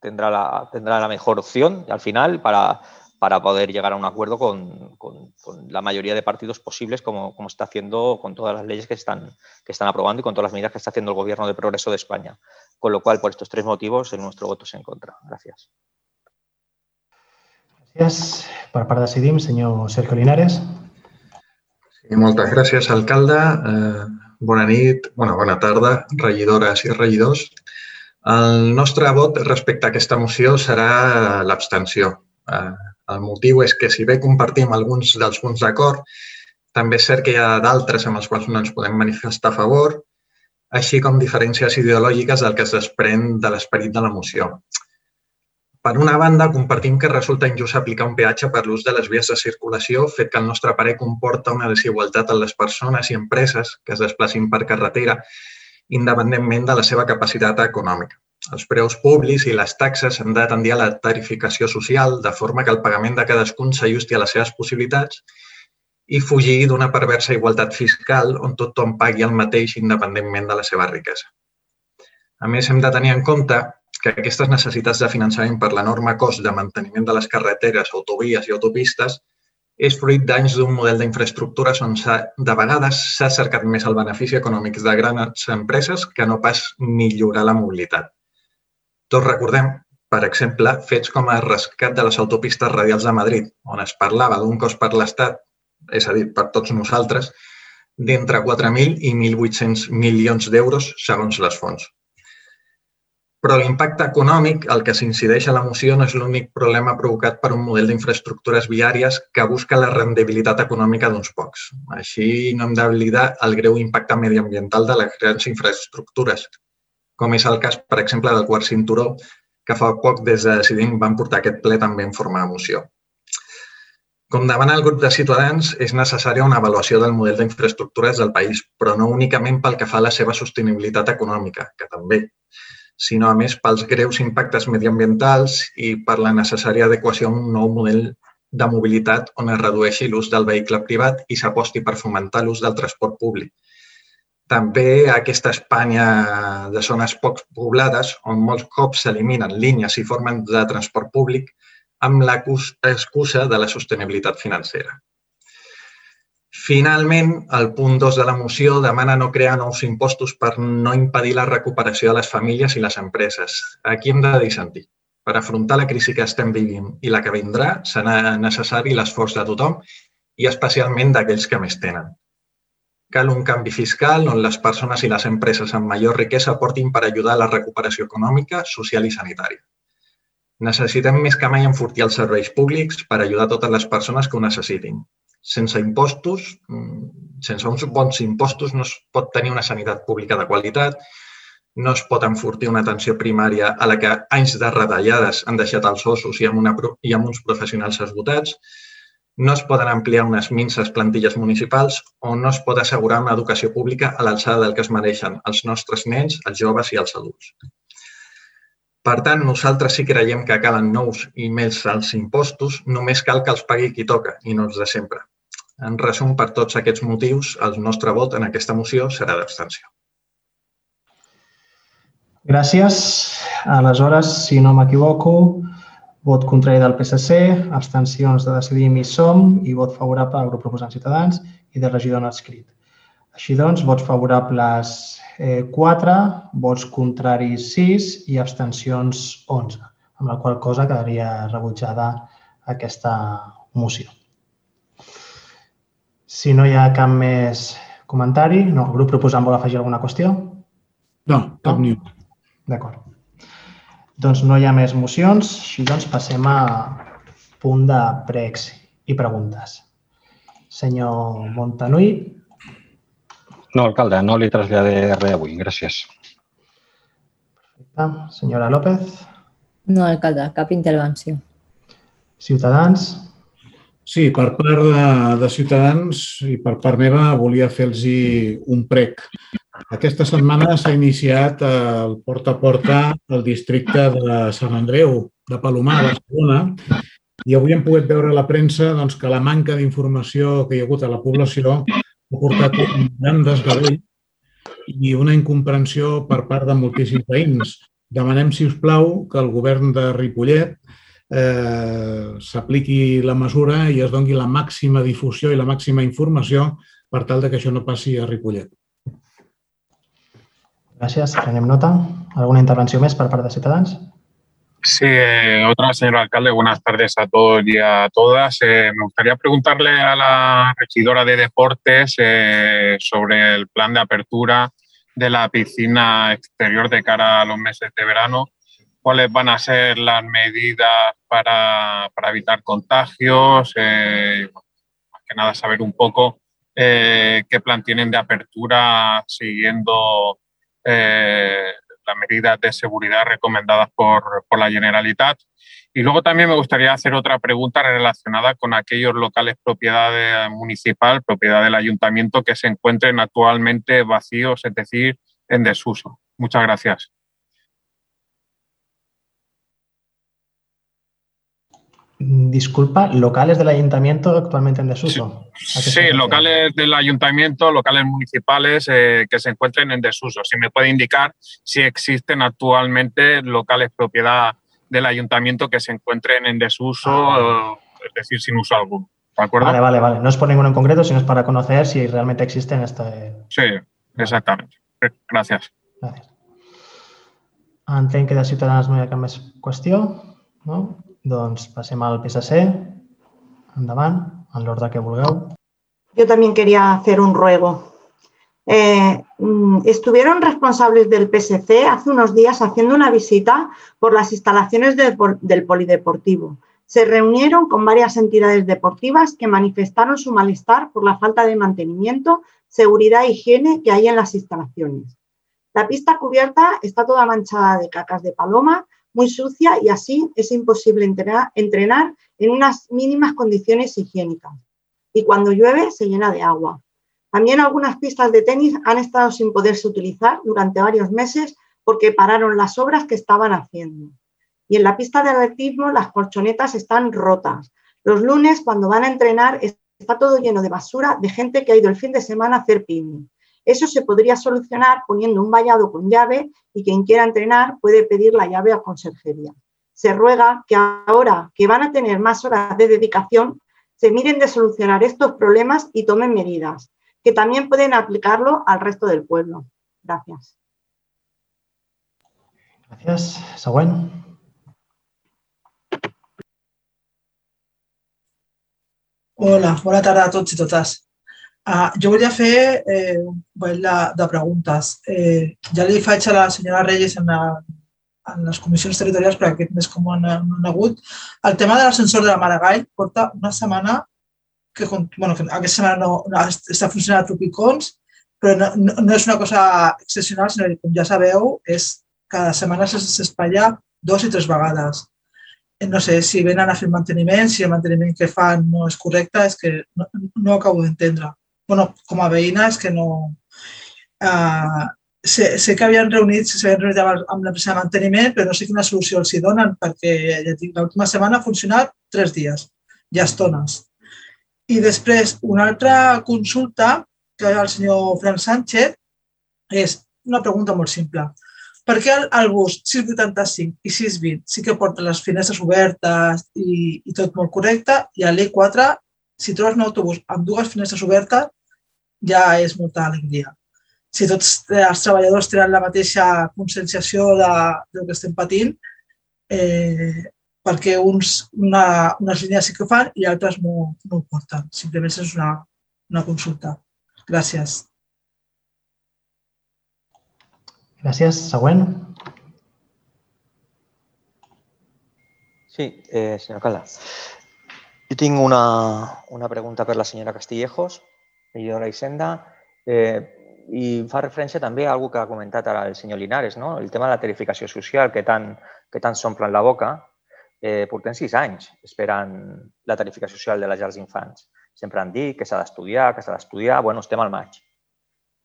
Speaker 5: tendrá la, tendrá la mejor opción al final para, para poder llegar a un acuerdo con, con, la mayoría de partidos posibles, como, como, está haciendo con todas las leyes que están, que están aprobando y con todas las medidas que está haciendo el Gobierno de Progreso de España. Con lo cual, por estos tres motivos, el nuestro voto es en contra. Gracias.
Speaker 1: Gràcies. Per part de Cidim, senyor Sergio Linares.
Speaker 12: Moltes gràcies, alcalde. Eh, bona nit, bona, bona tarda, regidores i regidors. El nostre vot respecte a aquesta moció serà l'abstenció. Eh, el motiu és que, si bé compartim alguns dels punts d'acord, també és cert que hi ha d'altres amb els quals no ens podem manifestar a favor, així com diferències ideològiques del que es desprèn de l'esperit de la moció. Per una banda, compartim que resulta injust aplicar un peatge per l'ús de les vies de circulació, fet que al nostre parer comporta una desigualtat en les persones i empreses que es desplacin per carretera independentment de la seva capacitat econòmica. Els preus públics i les taxes han de tendir a la tarificació social, de forma que el pagament de cadascun s'ajusti a les seves possibilitats i fugir d'una perversa igualtat fiscal on tothom pagui el mateix independentment de la seva riquesa. A més, hem de tenir en compte que aquestes necessitats de finançament per l'enorme cost de manteniment de les carreteres, autovies i autopistes és fruit d'anys d'un model d'infraestructures on de vegades s'ha cercat més el benefici econòmic de grans empreses que no pas millorar la mobilitat. Tots recordem, per exemple, fets com el rescat de les autopistes radials de Madrid, on es parlava d'un cost per l'Estat, és a dir, per tots nosaltres, d'entre 4.000 i 1.800 milions d'euros segons les fonts. Però l'impacte econòmic, el que s'incideix a la moció, no és l'únic problema provocat per un model d'infraestructures viàries que busca la rendibilitat econòmica d'uns pocs. Així no hem d'oblidar el greu impacte mediambiental de les grans infraestructures, com és el cas, per exemple, del quart cinturó, que fa poc des de Decidim van portar aquest ple també en forma de moció. Com demana el grup de Ciutadans, és necessària una avaluació del model d'infraestructures del país, però no únicament pel que fa a la seva sostenibilitat econòmica, que també, sinó a més pels greus impactes mediambientals i per la necessària adequació a un nou model de mobilitat on es redueixi l'ús del vehicle privat i s'aposti per fomentar l'ús del transport públic. També aquesta Espanya de zones poc poblades, on molts cops s'eliminen línies i formen de transport públic amb l'excusa de la sostenibilitat financera. Finalment, el punt 2 de la moció demana no crear nous impostos per no impedir la recuperació de les famílies i les empreses. Aquí hem de dissentir. Per afrontar la crisi que estem vivint i la que vindrà, serà necessari l'esforç de tothom i especialment d'aquells que més tenen. Cal un canvi fiscal on les persones i les empreses amb major riquesa portin per ajudar a la recuperació econòmica, social i sanitària. Necessitem més que mai enfortir els serveis públics per ajudar totes les persones que ho necessitin, sense impostos, mm, sense uns bons impostos no es pot tenir una sanitat pública de qualitat, no es pot enfortir una atenció primària a la que anys de retallades han deixat els ossos i amb, una, i amb uns professionals esgotats, no es poden ampliar unes minces plantilles municipals o no es pot assegurar una educació pública a l'alçada del que es mereixen els nostres nens, els joves i els adults. Per tant, nosaltres sí creiem que calen nous i més als impostos, només cal que els pagui qui toca i no els de sempre. En resum, per tots aquests motius, el nostre vot en aquesta moció serà d'abstenció.
Speaker 1: Gràcies. Aleshores, si no m'equivoco, vot contrari del PSC, abstencions de Decidim i Som i vot favorable al grup proposant Ciutadans i de regidor no escrit. Així doncs, vots favorables eh, 4, vots contraris 6 i abstencions 11, amb la qual cosa quedaria rebutjada aquesta moció. Si no hi ha cap més comentari, no, el grup proposant vol afegir alguna qüestió?
Speaker 4: No, cap ni un.
Speaker 1: D'acord. Doncs no hi ha més mocions, així doncs passem a punt de pregs i preguntes. Senyor Montanui.
Speaker 2: No, alcalde, no li traslladé res avui. Gràcies.
Speaker 1: Perfecte. Senyora López.
Speaker 3: No, alcalde, cap intervenció.
Speaker 1: Ciutadans.
Speaker 4: Sí, per part de, de Ciutadans i per part meva volia fer-los un prec. Aquesta setmana s'ha iniciat el porta a porta al districte de Sant Andreu, de Palomar, a Barcelona, i avui hem pogut veure a la premsa doncs, que la manca d'informació que hi ha hagut a la població ha portat un gran desgavell i una incomprensió per part de moltíssims veïns. Demanem, si us plau, que el govern de Ripollet eh, s'apliqui la mesura i es dongui la màxima difusió i la màxima informació per tal de que això no passi a Ripollet.
Speaker 1: Gràcies, prenem nota. ¿Alguna intervenció més per part de Ciutadans?
Speaker 13: Sí, eh, otra señor alcalde, buenas tardes a todos y a todas. Eh, me gustaría preguntarle a la regidora de deportes eh, sobre el plan de apertura de la piscina exterior de cara a los meses de verano cuáles van a ser las medidas para, para evitar contagios, eh, más que nada saber un poco qué plan tienen de apertura siguiendo las medidas de seguridad recomendadas por, por, la Generalitat. Y luego también me gustaría hacer otra pregunta relacionada con aquellos locales propiedad municipal, propiedad del ayuntamiento, que se encuentren actualmente vacíos, es decir, en desuso. Muchas gracias.
Speaker 1: Disculpa, locales del ayuntamiento actualmente en desuso.
Speaker 13: Sí, sí locales del ayuntamiento, locales municipales eh, que se encuentren en desuso. Si me puede indicar si existen actualmente locales propiedad del ayuntamiento que se encuentren en desuso, ah, es decir, sin uso alguno. ¿De acuerdo?
Speaker 1: Vale, vale, vale. No es por ninguno en concreto, sino es para conocer si realmente existen este...
Speaker 13: Sí, exactamente. Gràcies.
Speaker 1: Gràcies. Entenc que de Ciutadans no hi ha cap més qüestió. No? Doncs passem al PSC. Endavant, l'ordre que vulgueu.
Speaker 14: Yo también quería hacer un ruego. Eh, mm, estuvieron responsables del PSC hace unos días haciendo una visita por las instalaciones de, del polideportivo. Se reunieron con varias entidades deportivas que manifestaron su malestar por la falta de mantenimiento, seguridad e higiene que hay en las instalaciones. La pista cubierta está toda manchada de cacas de paloma, muy sucia y así es imposible entrenar, en unas mínimas condiciones higiénicas. Y cuando llueve se llena de agua. También algunas pistas de tenis han estado sin poderse utilizar durante varios meses porque pararon las obras que estaban haciendo. Y en la pista de atletismo las colchonetas están rotas. Los lunes, cuando van a entrenar, está todo lleno de basura de gente que ha ido el fin de semana a hacer picnic. Eso se podría solucionar poniendo un vallado con llave y quien quiera entrenar puede pedir la llave a conserjería. Se ruega que ahora que van a tener más horas de dedicación, se miren de solucionar estos problemas y tomen medidas, que también pueden aplicarlo al resto del pueblo. Gracias.
Speaker 1: Gràcies. Següent.
Speaker 10: Hola, bona tarda a tots i totes. Uh, jo volia fer eh, un parell de, de preguntes. Eh, ja li faig a la senyora Reyes en, la, en les comissions territorials, perquè aquest mes com han, han hagut. El tema de l'ascensor de la Maragall porta una setmana que, bueno, que aquesta setmana no, no està funcionant a Tropicons, però no, no, no és una cosa excepcional, sinó que, com ja sabeu, és cada setmana s'espatlla dos i tres vegades. Eh, no sé si venen a fer manteniment, si el manteniment que fan no és correcte, és que no, no acabo d'entendre. Bueno, com a veïna és que no... Uh, sé, sé que havien reunit, s'havien reunit amb, l'empresa de manteniment, però no sé quina solució els hi donen, perquè ja l'última setmana ha funcionat tres dies, ja estones. I després, una altra consulta que el senyor Fran Sánchez és una pregunta molt simple. Per què el, el bus 685 i 620 sí que porta les finestres obertes i, i tot molt correcte i a l'E4, si trobes un autobús amb dues finestres obertes, ja és molta alegria. Si tots els treballadors tenen la mateixa conscienciació de, del que estem patint, eh, perquè uns, una, unes línies sí que ho fan i altres no, no ho porten. Simplement és una, una consulta. Gràcies.
Speaker 1: Gràcies. Següent.
Speaker 5: Sí, eh, senyor Cala. Jo tinc una, una pregunta per la senyora Castillejos, regidora d'Hisenda, eh, i fa referència també a algú que ha comentat ara el senyor Linares, no? el tema de la tarificació social que tant, que tant s'omplen la boca. Eh, portem sis anys esperant la tarificació social de les llars d'infants. Sempre han dit que s'ha d'estudiar, que s'ha d'estudiar. Bueno, estem al maig.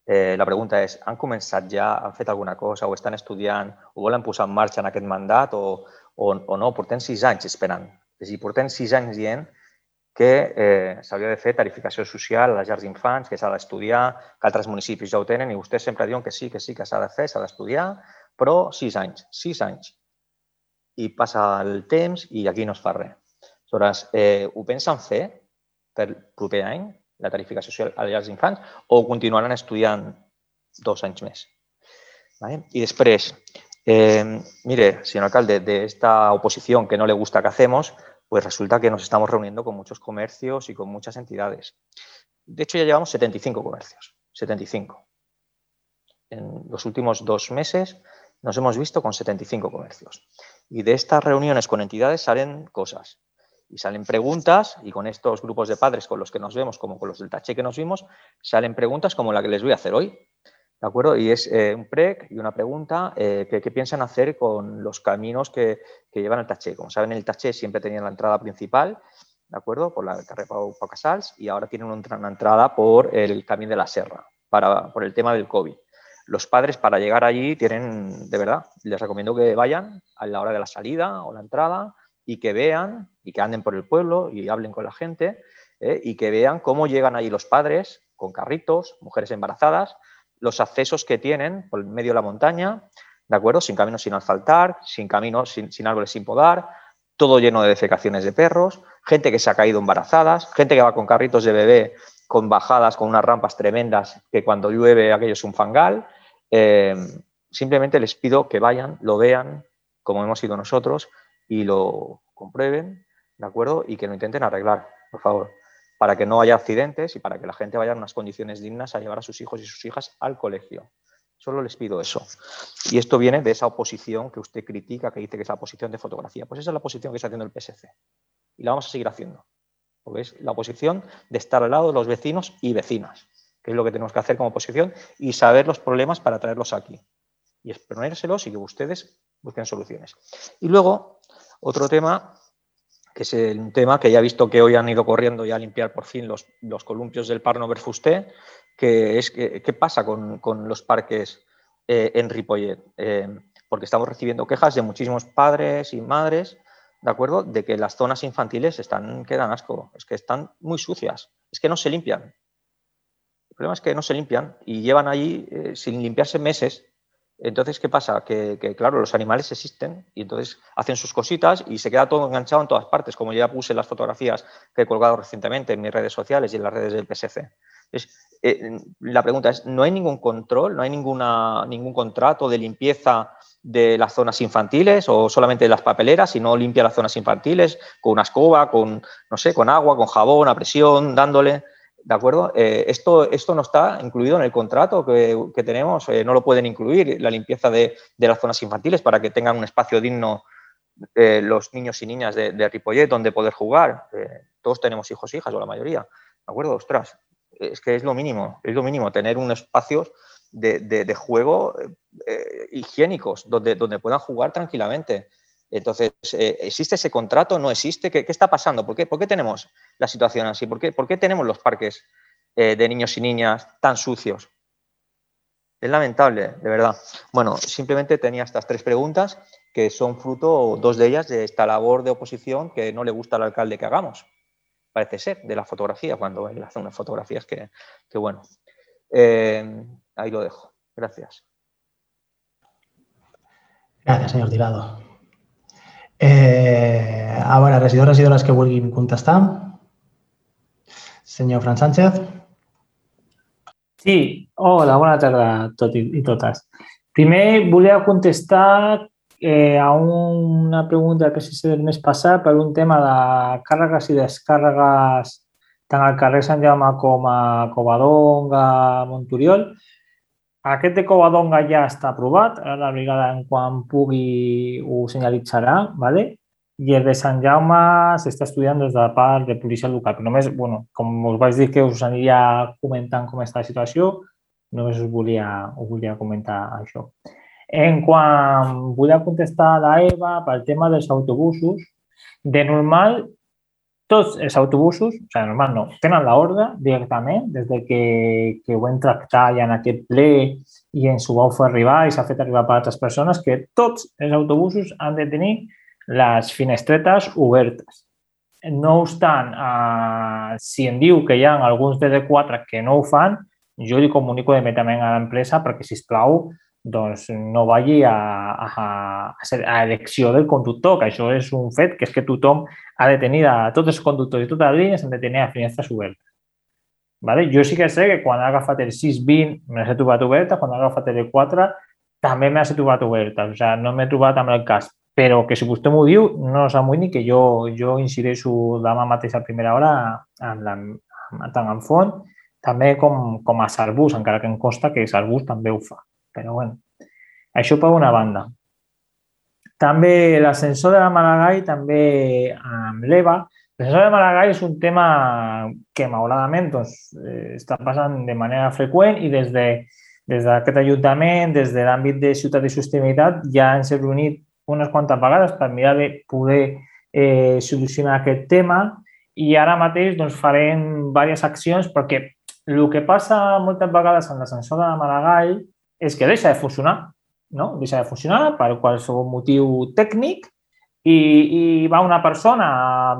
Speaker 5: Eh, la pregunta és, han començat ja, han fet alguna cosa, o estan estudiant, o volen posar en marxa en aquest mandat, o, o, o no? Portem sis anys esperant. És a dir, portem sis anys dient que eh, s'hauria de fer tarificació social a les llars d'infants, que s'ha d'estudiar, que altres municipis ja ho tenen, i vostès sempre diuen que sí, que sí, que s'ha de fer, s'ha d'estudiar, però sis anys, sis anys. I passa el temps i aquí no es fa res. Aleshores, eh, ho pensen fer per proper any? la tarificació social a les llars d'infants o continuaran estudiant dos anys més. ¿Vale? Y después, eh, mire, señor alcalde, de esta oposición que no le gusta que hacemos, pues resulta que nos estamos reuniendo con muchos comercios y con muchas entidades. De hecho, ya llevamos 75 comercios, 75. En los últimos dos meses nos hemos visto con 75 comercios. Y de estas reuniones con entidades salen cosas y salen preguntas, y con estos grupos de padres con los que nos vemos, como con los del taché que nos vimos, salen preguntas como la que les voy a hacer hoy. ¿De acuerdo? Y es eh, un PREC y una pregunta eh, que, piensan hacer con los caminos que, llevan al taché. Como saben, el taché siempre tenía la entrada principal, ¿de acuerdo? Por la carrera Pau, Casals y ahora tienen una, entrada por el camino de la Serra, para, por el tema del COVID. Los padres para llegar allí tienen, de verdad, les recomiendo que vayan a la hora de la salida o la entrada, y que vean y que anden por el pueblo y hablen con la gente ¿eh? y que vean cómo llegan ahí los padres con carritos, mujeres embarazadas, los accesos que tienen por medio de la montaña, ¿de acuerdo? Sin caminos sin asfaltar, sin caminos sin, sin árboles sin podar, todo lleno de defecaciones de perros, gente que se ha caído embarazadas, gente que va con carritos de bebé con bajadas, con unas rampas tremendas, que cuando llueve aquello es un fangal. Eh, simplemente les pido que vayan, lo vean, como hemos ido nosotros, y lo comprueben, ¿de acuerdo? Y que lo intenten arreglar, por favor, para que no haya accidentes y para que la gente vaya en unas condiciones dignas a llevar a sus hijos y sus hijas al colegio. Solo les pido eso. Y esto viene de esa oposición que usted critica, que dice que es la oposición de fotografía. Pues esa es la oposición que está haciendo el PSC. Y la vamos a seguir haciendo. Porque es la oposición de estar al lado de los vecinos y vecinas, que es lo que tenemos que hacer como oposición, y saber los problemas para traerlos aquí. Y exponérselos y que ustedes busquen soluciones. Y luego, otro tema, que es un tema que ya he visto que hoy han ido corriendo ya a limpiar por fin los, los columpios del Parno Berfusté, que es qué pasa con, los parques eh, en Ripollet, eh, porque estamos recibiendo quejas de muchísimos padres y madres, ¿de acuerdo?, de que las zonas infantiles están, quedan asco, es que están muy sucias, es que no se limpian. El problema es que no se limpian y llevan allí eh, sin limpiarse meses. Entonces, ¿qué pasa? Que, que, claro, los animales existen y entonces hacen sus cositas y se queda todo enganchado en todas partes, como ya puse en las fotografías que he colgado recientemente en mis redes sociales y en las redes del PSC. Entonces, eh, la pregunta es, ¿no hay ningún control, no hay ninguna, ningún contrato de limpieza de las zonas infantiles o solamente de las papeleras, si no limpia las zonas infantiles con una escoba, con, no sé, con agua, con jabón, a presión, dándole? ¿De acuerdo? Eh, esto, esto no está incluido en el contrato que, que tenemos, eh, no lo pueden incluir, la limpieza de, de, las zonas infantiles para que tengan un espacio digno eh, los niños y niñas de, de Ripollet donde poder jugar. todos tenemos hijos e hijas, o la mayoría. ¿De acuerdo? Ostras, es que es lo mínimo, es lo mínimo, tener un espacio de, de, juego higiénicos donde, donde puedan jugar tranquilamente. Entonces, eh, ¿existe ese contrato? ¿No existe? ¿Qué, está pasando? ¿Por qué, ¿Por qué, tenemos la situación así? ¿Por qué, ¿Por qué tenemos los parques eh, de niños y niñas tan sucios? Es lamentable, de verdad. Bueno, simplemente tenía estas tres preguntas que son fruto, dos de ellas, de esta labor de oposición que no le gusta al alcalde que hagamos parece ser, de la fotografía, cuando él hace unas fotografías que, bueno. Eh, ahí lo dejo. Gracias.
Speaker 1: Gràcies, senyor Tirado. Eh, a veure, regidors, regidores que vulguin contestar. Senyor Fran Sánchez.
Speaker 15: Sí, hola, bona tarda a tots i totes. Primer volia contestar eh, a una pregunta que si del mes passat per un tema de càrregues i descàrregues tant al carrer Sant Jaume com a Covadonga, Monturiol. Aquest de Covadonga ja està aprovat, ara la brigada en quan pugui ho senyalitzarà, ¿vale? i el de Sant Jaume s'està estudiant des de la part de policia local. Però només, bueno, com us vaig dir que us aniria comentant com està la situació, només us volia, us volia comentar això. En quan vull contestar a la Eva pel tema dels autobusos, de normal, tots els autobusos, o sigui, normal no, tenen l'ordre directament, des de que, que ho hem tractat ja en aquest ple i ens ho vau fer arribar i s'ha fet arribar per altres persones, que tots els autobusos han de tenir les finestretes obertes. No obstant, eh, si em diu que hi ha alguns de D4 que no ho fan, jo li comunico immediatament a l'empresa perquè, si plau, doncs no vagi a, a, a elecció del conductor, que això és un fet, que és que tothom ha de tenir, a, tots els conductors i totes les línies han de tenir les finestres obertes. Vale? Jo sí que sé que quan he agafat el 620 me les he trobat obertes, quan he agafat el 4 també me les he trobat obertes, o sigui, no m'he trobat amb el cas, però que si vostè m'ho diu, no s'amoïni que jo, jo incideixo demà mateix a primera hora amb la, tant en font, també com, com a Sarbús, encara que em consta que Sarbús també ho fa. Però bueno, això per una banda. També l'ascensor de la Malagai també amb l'EVA. L'ascensor de Malagai és un tema que, malauradament, doncs, eh, està passant de manera freqüent i des de des d'aquest Ajuntament, des de l'àmbit de ciutat i sostenibilitat, ja ens hem reunit unes quantes vegades per mirar de poder eh, solucionar aquest tema i ara mateix doncs, farem diverses accions perquè el que passa moltes vegades amb l'ascensor de la Maragall és que deixa de funcionar, no? deixa de funcionar per qualsevol motiu tècnic i, i va una persona,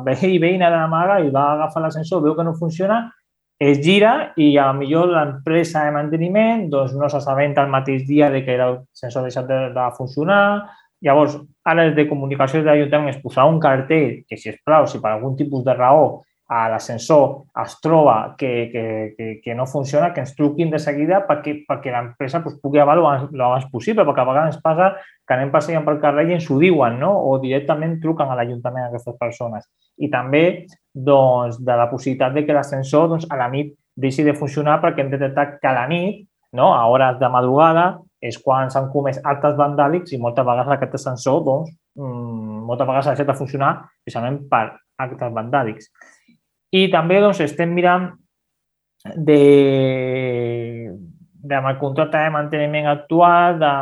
Speaker 15: veí i veïna de la maga i va agafar l'ascensor, veu que no funciona, es gira i a millor l'empresa de manteniment doncs, no s'assabenta el mateix dia de que l'ascensor ha deixat de, de funcionar. Llavors, ara des de comunicació de l'Ajuntament es posarà un cartell que, si es plau, si per algun tipus de raó a l'ascensor es troba que, que, que, que no funciona, que ens truquin de seguida perquè, perquè l'empresa pues, pugui el més possible, perquè a vegades ens passa que anem passejant pel carrer i ens ho diuen, no? o directament truquen a l'Ajuntament aquestes persones. I també doncs, de la possibilitat de que l'ascensor doncs, a la nit deixi de funcionar perquè hem detectat que a la nit, no? a hores de madrugada, és quan s'han comès actes vandàlics i moltes vegades aquest ascensor doncs, mmm, moltes vegades ha deixat de funcionar precisament per actes vandàlics. I també doncs, estem mirant de, de amb el contracte de manteniment actual de,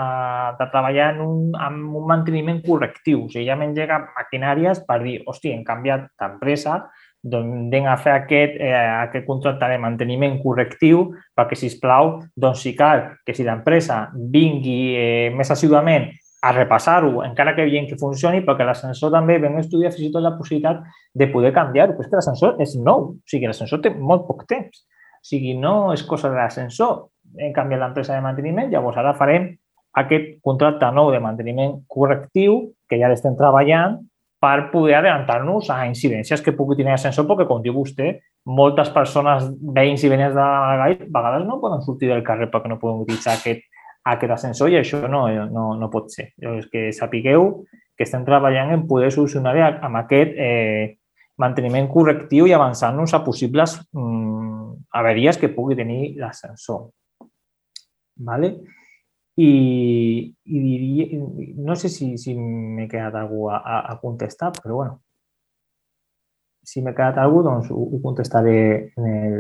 Speaker 15: de treballar en un, amb un manteniment correctiu. O sigui, ja m'engega maquinàries per dir, hosti, hem canviat d'empresa, doncs anem a fer aquest, eh, aquest contracte de manteniment correctiu perquè, si plau, doncs si cal que si l'empresa vingui eh, més assiduament a repassar-ho, encara que veiem que funcioni, perquè l'ascensor també vam estudiar fins i tot la possibilitat de poder canviar-ho, però és que l'ascensor és nou, o sigui, l'ascensor té molt poc temps, o sigui, no és cosa de l'ascensor, hem canviat l'empresa de manteniment, llavors ara farem aquest contracte nou de manteniment correctiu, que ja l'estem treballant, per poder adelantar-nos a incidències que pugui tenir l'ascensor, perquè, com diu vostè, moltes persones, veïns i veïnes de Maragall, a vegades no poden sortir del carrer perquè no poden utilitzar aquest aquest ascensor i això no, no, no pot ser. Llavors, que sapigueu que estem treballant en poder solucionar amb aquest eh, manteniment correctiu i avançar-nos a possibles mm, averies que pugui tenir l'ascensor. Vale? I, i diria, no sé si, si m'he quedat algú a, a contestar, però bueno, si m'he quedat algú, doncs ho, ho contestaré en el,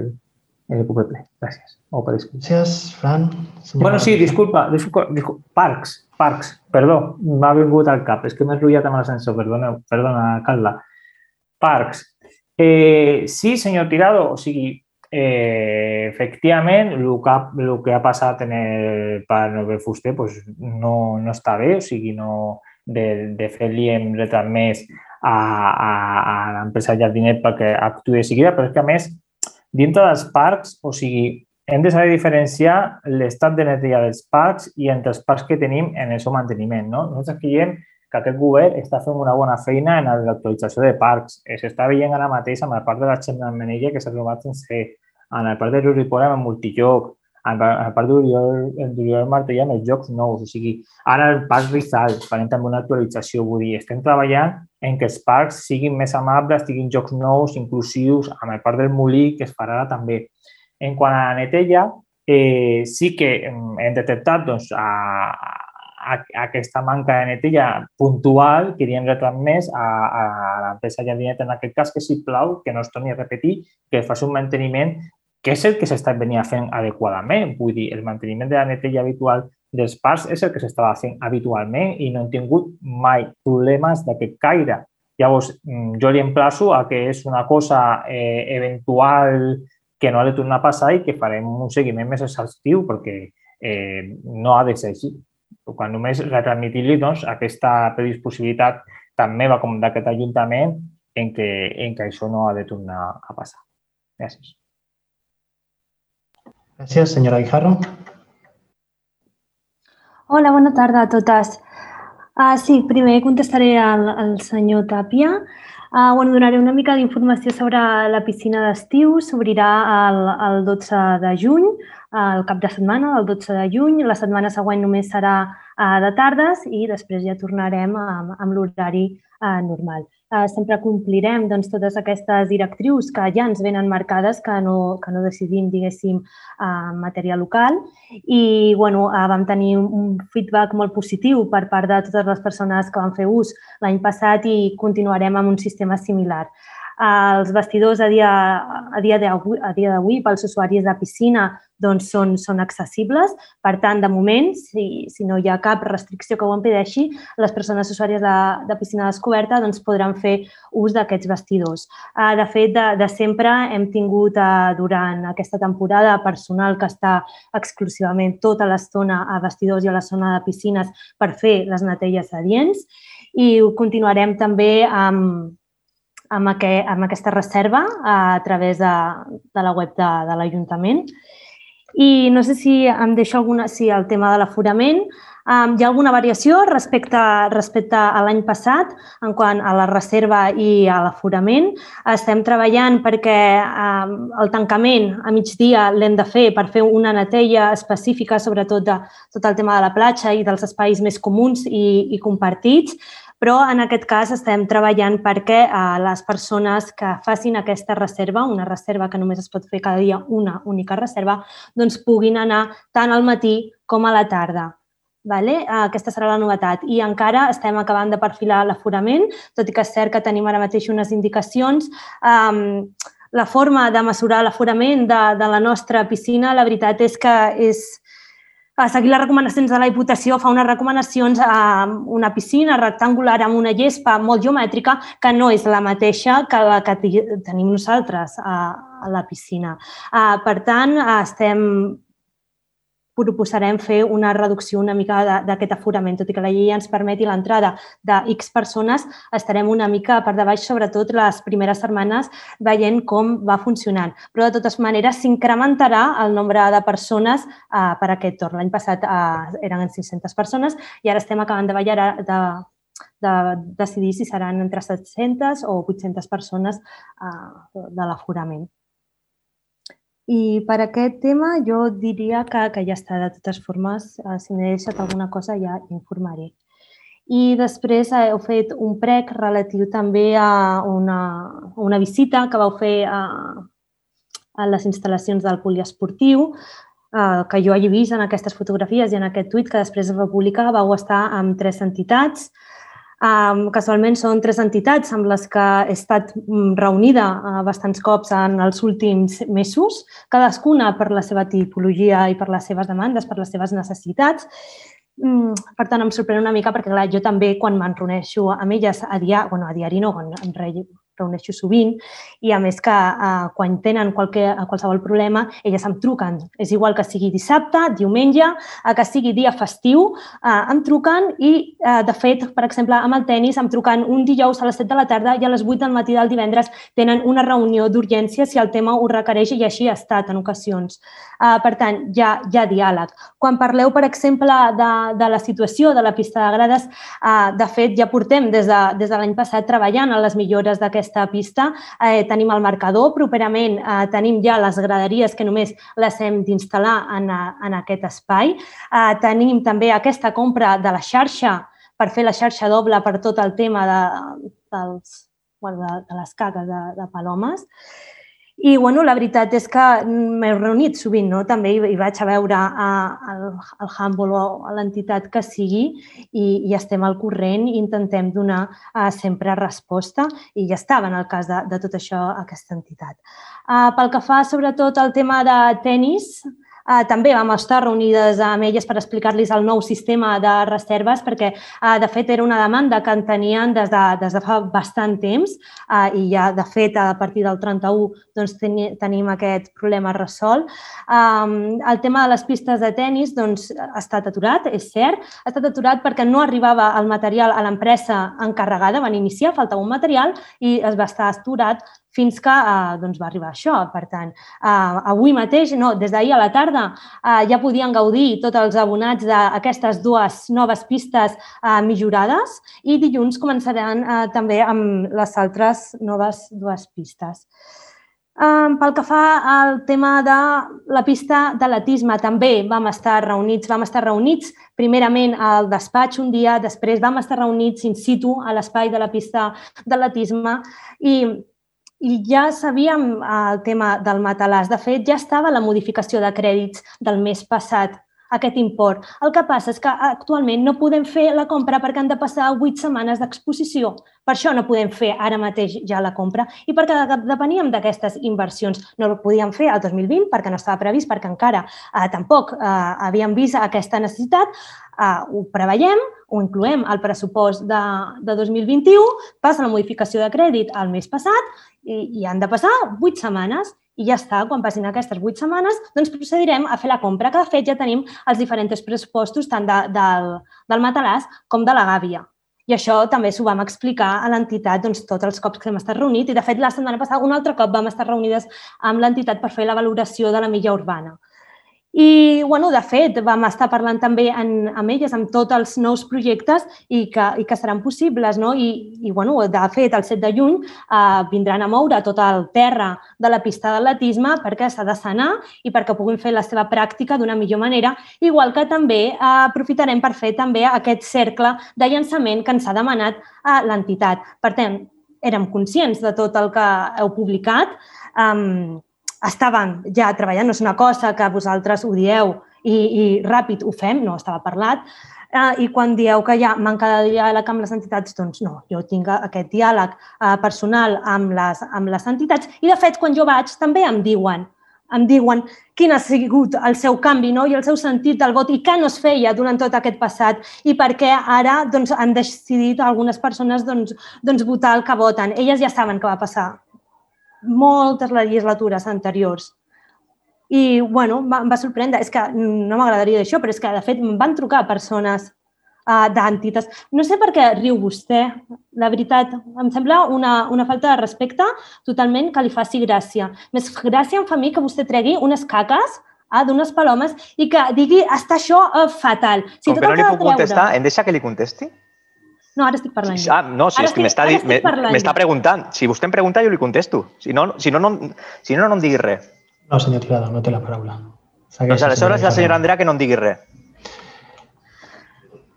Speaker 15: en el proper ple. Gràcies. O per
Speaker 1: Gràcies, Fran.
Speaker 15: Senyora... Bueno, sí, disculpa, disculpa, disculpa. Parcs, Parcs, perdó, m'ha vingut al cap, és que m'he enrotllat amb l'ascensor, perdona, perdona, Carla. Parcs. Eh, sí, senyor Tirado, o sigui, eh, efectivament, el que, ha, el que ha passat en el Pare Nové Fuster pues, no, no està bé, o sigui, no, de, de fer-li hem retransmès a, a, a l'empresa Jardinet perquè actuï de seguida, però és que, a més, dintre dels parcs, o sigui, hem de saber diferenciar l'estat de neteja dels parcs i entre els parcs que tenim en el seu manteniment. No? Nosaltres creiem que aquest govern està fent una bona feina en l'actualització de parcs. S'està veient ara mateix amb el parc de la Xemmenella que s'ha trobat sense, en el parc de Ruripora amb multijoc, el parc d'Oriol Martell amb els jocs nous. O sigui, ara el parc Rizal farem també una actualització. Vull dir, estem treballant en què els parcs siguin més amables, tinguin jocs nous, inclusius, amb el parc del Molí, que es farà també. En quant a la neteja, eh, sí que hem detectat doncs, a, a, a aquesta manca de neteja puntual que havíem més a, a l'empresa Jardinet en aquest cas, que si plau, que no es torni a repetir, que faci un manteniment que és el que s'està venint fent adequadament. Vull dir, el manteniment de la neteja habitual dels parcs és el que s'estava fent habitualment i no hem tingut mai problemes d'aquest caire. Llavors, mm, jo li emplaço a que és una cosa eh, eventual que no ha de tornar a passar i que farem un seguiment més exhaustiu perquè eh, no ha de ser així. Quan només retransmitir-li doncs, aquesta predisposibilitat tant meva com d'aquest Ajuntament en que, en que això no ha de tornar a passar. Gràcies.
Speaker 1: Gràcies, senyora Guijarro.
Speaker 16: Hola, bona tarda a totes. Uh, sí, primer contestaré al, al senyor Tàpia. Uh, bueno, donaré una mica d'informació sobre la piscina d'estiu. S'obrirà el, el 12 de juny, el cap de setmana, el 12 de juny. La setmana següent només serà uh, de tardes i després ja tornarem amb, amb l'horari uh, normal eh, sempre complirem doncs, totes aquestes directrius que ja ens venen marcades, que no, que no decidim, diguéssim, en matèria local. I bueno, eh, vam tenir un feedback molt positiu per part de totes les persones que van fer ús l'any passat i continuarem amb un sistema similar. Els vestidors a dia, a dia d'avui pels usuaris de piscina doncs són, són accessibles. Per tant, de moment, si, si no hi ha cap restricció que ho impedeixi, les persones usuàries de, de piscina descoberta doncs, podran fer ús d'aquests vestidors. Ah, de fet, de, de sempre hem tingut eh, durant aquesta temporada personal que està exclusivament tota l'estona a vestidors i a la zona de piscines per fer les netelles adients i ho continuarem també amb, amb, aquest, amb aquesta reserva a través de, de la web de, de l'Ajuntament. I no sé si em deixo alguna, si el tema de l'aforament, um, hi ha alguna variació respecte, respecte a l'any passat en quant a la reserva i a l'aforament. Estem treballant perquè um, el tancament a migdia l'hem de fer per fer una netella específica, sobretot de tot el tema de la platja i dels espais més comuns i, i compartits, però en aquest cas estem treballant perquè eh, les persones que facin aquesta reserva, una reserva que només es pot fer cada dia una única reserva, doncs puguin anar tant al matí com a la tarda. Vale? Eh, aquesta serà la novetat. I encara estem acabant de perfilar l'aforament, tot i que és cert que tenim ara mateix unes indicacions. Um, la forma de mesurar l'aforament de, de la nostra piscina, la veritat és que és, seguir les recomanacions de la Diputació, fa unes recomanacions a una piscina rectangular amb una gespa molt geomètrica que no és la mateixa que la que tenim nosaltres a, a la piscina. Per tant, estem proposarem fer una reducció una mica d'aquest aforament. Tot i que la llei ens permeti l'entrada de X persones, estarem una mica per de baix, sobretot les primeres setmanes, veient com va funcionant. Però, de totes maneres, s'incrementarà el nombre de persones eh, per aquest torn. L'any passat eh, eren 600 persones i ara estem acabant de veure de, de decidir si seran entre 700 o 800 persones eh, de l'aforament. I per aquest tema jo diria que, que ja està. De totes formes, eh, si m'he deixat alguna cosa ja informaré. I després eh, heu fet un prec relatiu també a una, una visita que vau fer a, a les instal·lacions del poliesportiu, eh, que jo hagi vist en aquestes fotografies i en aquest tuit que després es va publicar, vau estar amb tres entitats, Um, casualment són tres entitats amb les que he estat mm, reunida uh, bastants cops en els últims mesos, cadascuna per la seva tipologia i per les seves demandes, per les seves necessitats. Mm, per tant, em sorprèn una mica perquè, clar, jo també, quan me'n reuneixo amb elles a diari, bueno, a diari no, quan em reuneixo sovint i a més que eh, quan tenen qualque, qualsevol problema elles em truquen. És igual que sigui dissabte, diumenge, eh, que sigui dia festiu, eh, em truquen i eh, de fet, per exemple, amb el tennis em truquen un dijous a les 7 de la tarda i a les 8 del matí del divendres tenen una reunió d'urgència si el tema ho requereix i així ha estat en ocasions. Eh, per tant, hi ha, hi ha diàleg. Quan parleu, per exemple, de, de la situació de la pista de grades, eh, de fet, ja portem des de, des de l'any passat treballant en les millores d'aquesta aquesta pista. Eh, tenim el marcador, properament eh, tenim ja les graderies que només les hem d'instal·lar en, en aquest espai. Eh, tenim també aquesta compra de la xarxa per fer la xarxa doble per tot el tema de, dels, bueno, de, de les caques de, de palomes. I bueno, la veritat és que m'he reunit sovint, no? també hi, vaig a veure a, a, al Humble o a l'entitat que sigui i, i estem al corrent i intentem donar uh, sempre resposta i ja estava en el cas de, de tot això aquesta entitat. Uh, pel que fa sobretot al tema de tennis, Eh, també vam estar reunides amb elles per explicar-los el nou sistema de reserves perquè, eh, de fet, era una demanda que en tenien des de, des de fa bastant temps eh, i ja, de fet, a partir del 31 doncs, teni, tenim aquest problema resolt. Um, el tema de les pistes de tennis doncs, ha estat aturat, és cert. Ha estat aturat perquè no arribava el material a l'empresa encarregada, van iniciar, faltava un material i es va estar aturat fins que eh, doncs va arribar això. Per tant, eh, avui mateix, no, des d'ahir a la tarda, eh, ja podien gaudir tots els abonats d'aquestes dues noves pistes eh, millorades i dilluns començaran eh, també amb les altres noves dues pistes. Um, pel que fa al tema de la pista d'atletisme, també vam estar reunits, vam estar reunits primerament al despatx un dia, després vam estar reunits in situ a l'espai de la pista d'atletisme i i ja sabíem eh, el tema del matalàs. De fet, ja estava la modificació de crèdits del mes passat, aquest import. El que passa és que actualment no podem fer la compra perquè han de passar vuit setmanes d'exposició. Per això no podem fer ara mateix ja la compra i perquè depeníem d'aquestes inversions. No ho podíem fer al 2020 perquè no estava previst, perquè encara eh, tampoc eh, havíem vist aquesta necessitat. Eh, ho preveiem, ho incloem al pressupost de, de 2021, passa la modificació de crèdit el mes passat i, i han de passar vuit setmanes i ja està, quan passin aquestes vuit setmanes, doncs procedirem a fer la compra, que de fet ja tenim els diferents pressupostos tant de, del, del matalàs com de la gàbia. I això també s'ho vam explicar a l'entitat doncs, tots els cops que hem estat reunits i, de fet, la setmana passada un altre cop vam estar reunides amb l'entitat per fer la valoració de la milla urbana. I, bueno, de fet, vam estar parlant també en, amb elles, amb tots els nous projectes i que, i que seran possibles. No? I, i bueno, de fet, el 7 de juny eh, vindran a moure tot el terra de la pista d'atletisme perquè s'ha de sanar i perquè puguin fer la seva pràctica d'una millor manera, igual que també eh, aprofitarem per fer també aquest cercle de llançament que ens ha demanat eh, l'entitat. Per tant, érem conscients de tot el que heu publicat, um, estàvem ja treballant, no és una cosa que vosaltres ho dieu i, i ràpid ho fem, no, estava parlat, eh, i quan dieu que hi ha manca de diàleg amb les entitats, doncs no, jo tinc aquest diàleg eh, personal amb les, amb les entitats i, de fet, quan jo vaig també em diuen em diuen quin ha sigut el seu canvi no? i el seu sentit del vot i què no es feia durant tot aquest passat i per què ara doncs, han decidit algunes persones doncs, doncs, votar el que voten. Elles ja saben què va passar moltes legislatures anteriors. I, bueno, em va sorprendre. És que no m'agradaria això, però és que, de fet, em van trucar persones uh, d'entitats. No sé per què riu vostè, la veritat. Em sembla una, una falta de respecte totalment que li faci gràcia. Més gràcia em fa a mi que vostè tregui unes caques ah, d'unes palomes i que digui està això uh, fatal.
Speaker 5: Si Com que no li puc treure... contestar, em deixa que li contesti?
Speaker 16: No, ara estic parlant.
Speaker 5: Sí, ah, no, si ara és que m'està preguntant. Si vostè em pregunta, jo li contesto. Si no, si no, no, si no, no em digui res.
Speaker 1: No, senyor Tirado, no té la paraula.
Speaker 5: Segueix, doncs aleshores la senyora Andrea que no em digui res.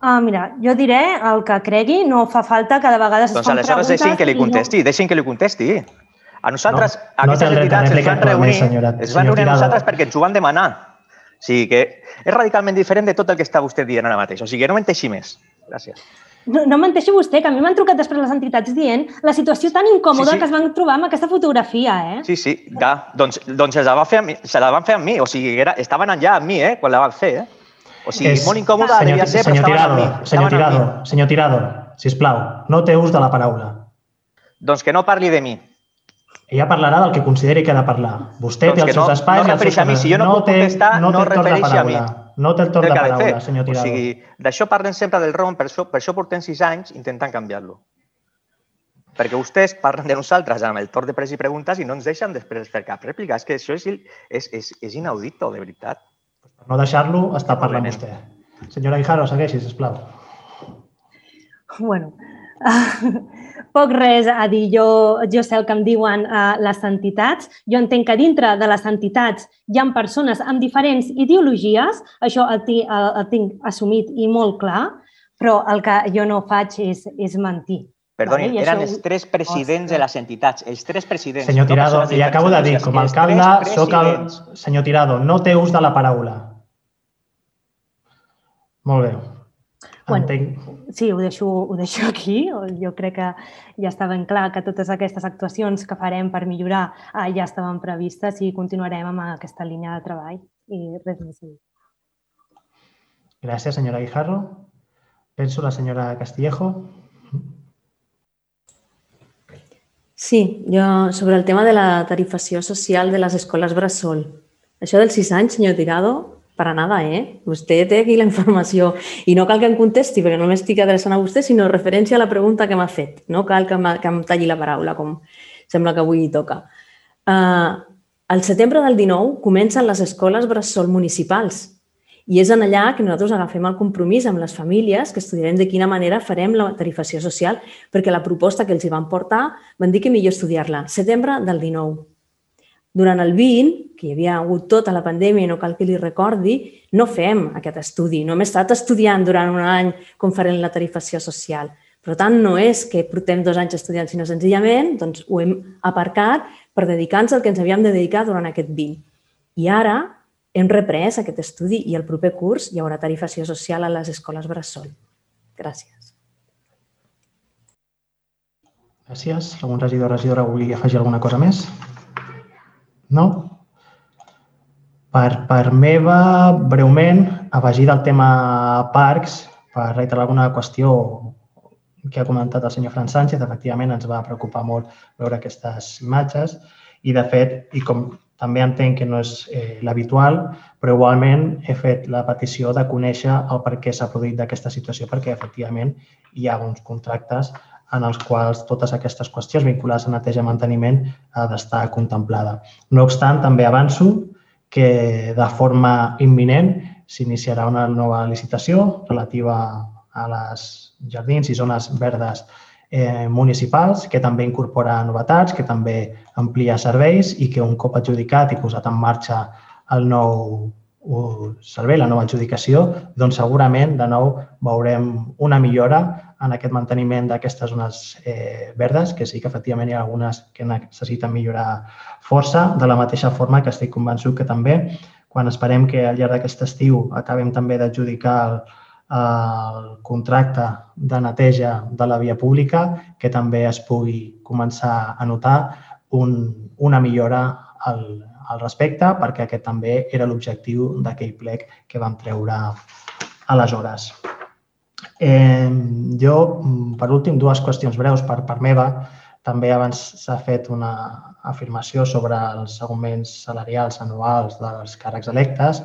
Speaker 16: Ah, mira, jo diré el que cregui, no fa falta que de vegades
Speaker 5: doncs es fan aleshores deixin que li contesti, no... deixin que li contesti. A nosaltres, no, aquestes no entitats es van reunir, senyora, es van reunir a nosaltres perquè ens ho van demanar. O sigui que és radicalment diferent de tot el que està vostè dient ara mateix. O sigui que no menteixi més. Gràcies.
Speaker 16: No, no menteixi vostè, que a mi m'han trucat després les entitats dient la situació tan incòmoda sí, sí. que es van trobar amb aquesta fotografia, eh?
Speaker 5: Sí, sí, ja. Doncs, doncs se, la va fer mi, se la van fer amb mi, o sigui, era, estaven allà amb mi, eh, quan la van fer, eh? O sigui, és... molt incòmoda senyor, devia ser,
Speaker 1: senyor però estaven Tirado, amb mi. Senyor Tirado, senyor Tirado, sisplau, no té ús de la paraula.
Speaker 5: Doncs que no parli de mi.
Speaker 1: Ella parlarà del que consideri que ha de parlar. Vostè doncs té els seus
Speaker 5: no,
Speaker 1: espais...
Speaker 5: No refereix a mi. Si jo no, no puc contestar, no, no refereix a mi.
Speaker 1: No té el torn de paraula, senyor Tirado. O sigui,
Speaker 5: d'això parlen sempre del ROM, per això, per això portem sis anys intentant canviar-lo. Perquè vostès parlen de nosaltres amb el torn de pres i preguntes i no ens deixen després fer cap rèplica. És que això és, és, és, és inaudito, de veritat.
Speaker 1: Per no deixar-lo, està parlant vostè. Senyora Guijarro, segueixi, sisplau.
Speaker 16: Bueno, <laughs> poc res a dir. Jo, jo sé el que em diuen uh, les entitats. Jo entenc que dintre de les entitats hi ha persones amb diferents ideologies, això el, el, el tinc assumit i molt clar, però el que jo no faig és, és mentir.
Speaker 5: Perdoni, vale? eren els tres presidents de les entitats, els tres presidents.
Speaker 1: Senyor Tirado, no li acabo de dir, com a alcalde, soc el... Senyor Tirado, no té ús de la paraula. Molt bé.
Speaker 16: Bueno, Entenc. sí, ho deixo, ho deixo <laughs> aquí. Jo crec que ja està ben clar que totes aquestes actuacions que farem per millorar eh, ja estaven previstes i continuarem amb aquesta línia de treball i res més.
Speaker 1: Gràcies, senyora Guijarro. Penso la senyora Castillejo.
Speaker 3: Sí, jo sobre el tema de la tarifació social de les escoles Bressol. Això dels sis anys, senyor Tirado, per a nada, eh? Vostè té aquí la informació i no cal que em contesti perquè no m'estic adreçant a vostè, sinó referència a la pregunta que m'ha fet. No cal que, que em talli la paraula, com sembla que avui toca. Uh, al setembre del 19 comencen les escoles bressol municipals i és en allà que nosaltres agafem el compromís amb les famílies que estudiarem de quina manera farem la tarifació social perquè la proposta que els hi van portar van dir que millor estudiar-la. Setembre del 19 durant el 20, que hi havia hagut tota la pandèmia no cal que li recordi, no fem aquest estudi. No hem estat estudiant durant un any com farem la tarifació social. Per tant, no és que portem dos anys estudiant, sinó senzillament doncs, ho hem aparcat per dedicar-nos al que ens havíem de dedicar durant aquest 20. I ara hem reprès aquest estudi i el proper curs hi haurà tarifació social a les escoles Bressol. Gràcies.
Speaker 1: Gràcies. Algun regidor o regidora volia afegir alguna cosa més? No? Per, per meva, breument, afegir del tema parcs, per reiterar alguna qüestió que ha comentat el senyor Fran Sánchez, efectivament ens va preocupar molt veure aquestes imatges i, de fet, i com també entenc que no és eh, l'habitual, però igualment he fet la petició de conèixer el per què s'ha produït d'aquesta situació, perquè efectivament hi ha uns contractes en els quals totes aquestes qüestions vinculades a neteja i manteniment ha d'estar contemplada. No obstant, també avanço que de forma imminent s'iniciarà una nova licitació relativa a les jardins i zones verdes eh, municipals, que també incorpora novetats, que també amplia serveis i que un cop adjudicat i posat en marxa el nou servei, la nova adjudicació, doncs segurament de nou veurem una millora en aquest manteniment d'aquestes zones eh, verdes, que sí que efectivament hi ha algunes que necessiten millorar força, de la mateixa forma que estic convençut que també quan esperem que al llarg d'aquest estiu acabem també d'adjudicar el, el contracte de neteja de la via pública, que també es pugui començar a notar un, una millora al, al respecte perquè aquest també era l'objectiu d'aquell plec que vam treure aleshores. Eh, jo, per últim, dues qüestions breus per part meva. També abans s'ha fet una afirmació sobre els augments salarials anuals dels càrrecs electes.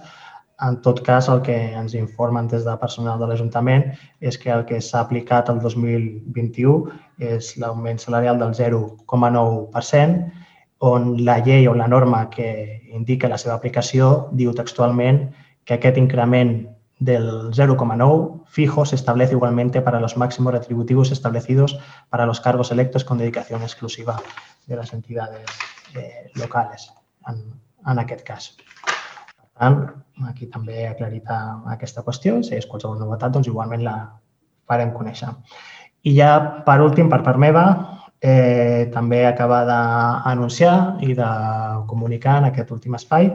Speaker 1: En tot cas, el que ens informen des de personal de l'Ajuntament és que el que s'ha aplicat el 2021 és l'augment salarial del 0,9%, on la llei o la norma que indica la seva aplicació diu textualment que aquest increment del 0,9 fijo se establece igualmente para los máximos retributivos establecidos para los cargos electos con dedicación exclusiva de las entidades eh, locales, en, en aquest cas tant, aquí també he aclarit aquesta qüestió si és qualsevol novetat, doncs igualment la farem conèixer. I ja, per últim, per part meva, eh, també acabar d'anunciar i de comunicar en aquest últim espai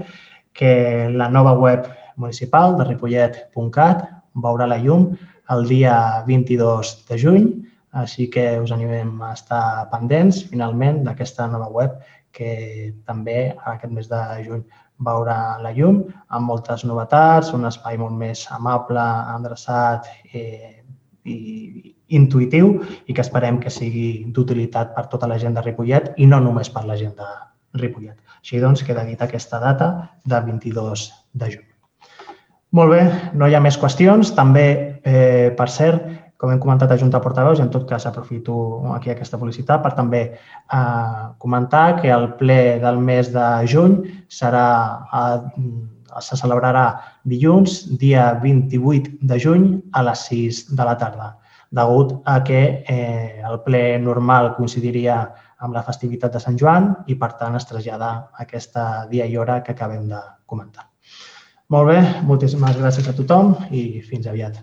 Speaker 1: que la nova web municipal de ripollet.cat veurà la llum el dia 22 de juny, així que us animem a estar pendents finalment d'aquesta nova web que també aquest mes de juny veurà la llum amb moltes novetats, un espai molt més amable, endreçat eh, i intuïtiu i que esperem que sigui d'utilitat per tota la gent de Ripollet i no només per la gent de Ripollet. Així doncs, queda dit aquesta data de 22 de juny. Molt bé, no hi ha més qüestions. També, eh, per cert, com hem comentat a Junta Portaveus, en tot cas aprofito aquí aquesta publicitat per també eh, comentar que el ple del mes de juny serà, eh, se celebrarà dilluns, dia 28 de juny, a les 6 de la tarda, degut a que eh, el ple normal coincidiria amb la festivitat de Sant Joan i, per tant, es trasllada aquesta dia i hora que acabem de comentar. Molt bé, moltíssimes gràcies a tothom i fins aviat.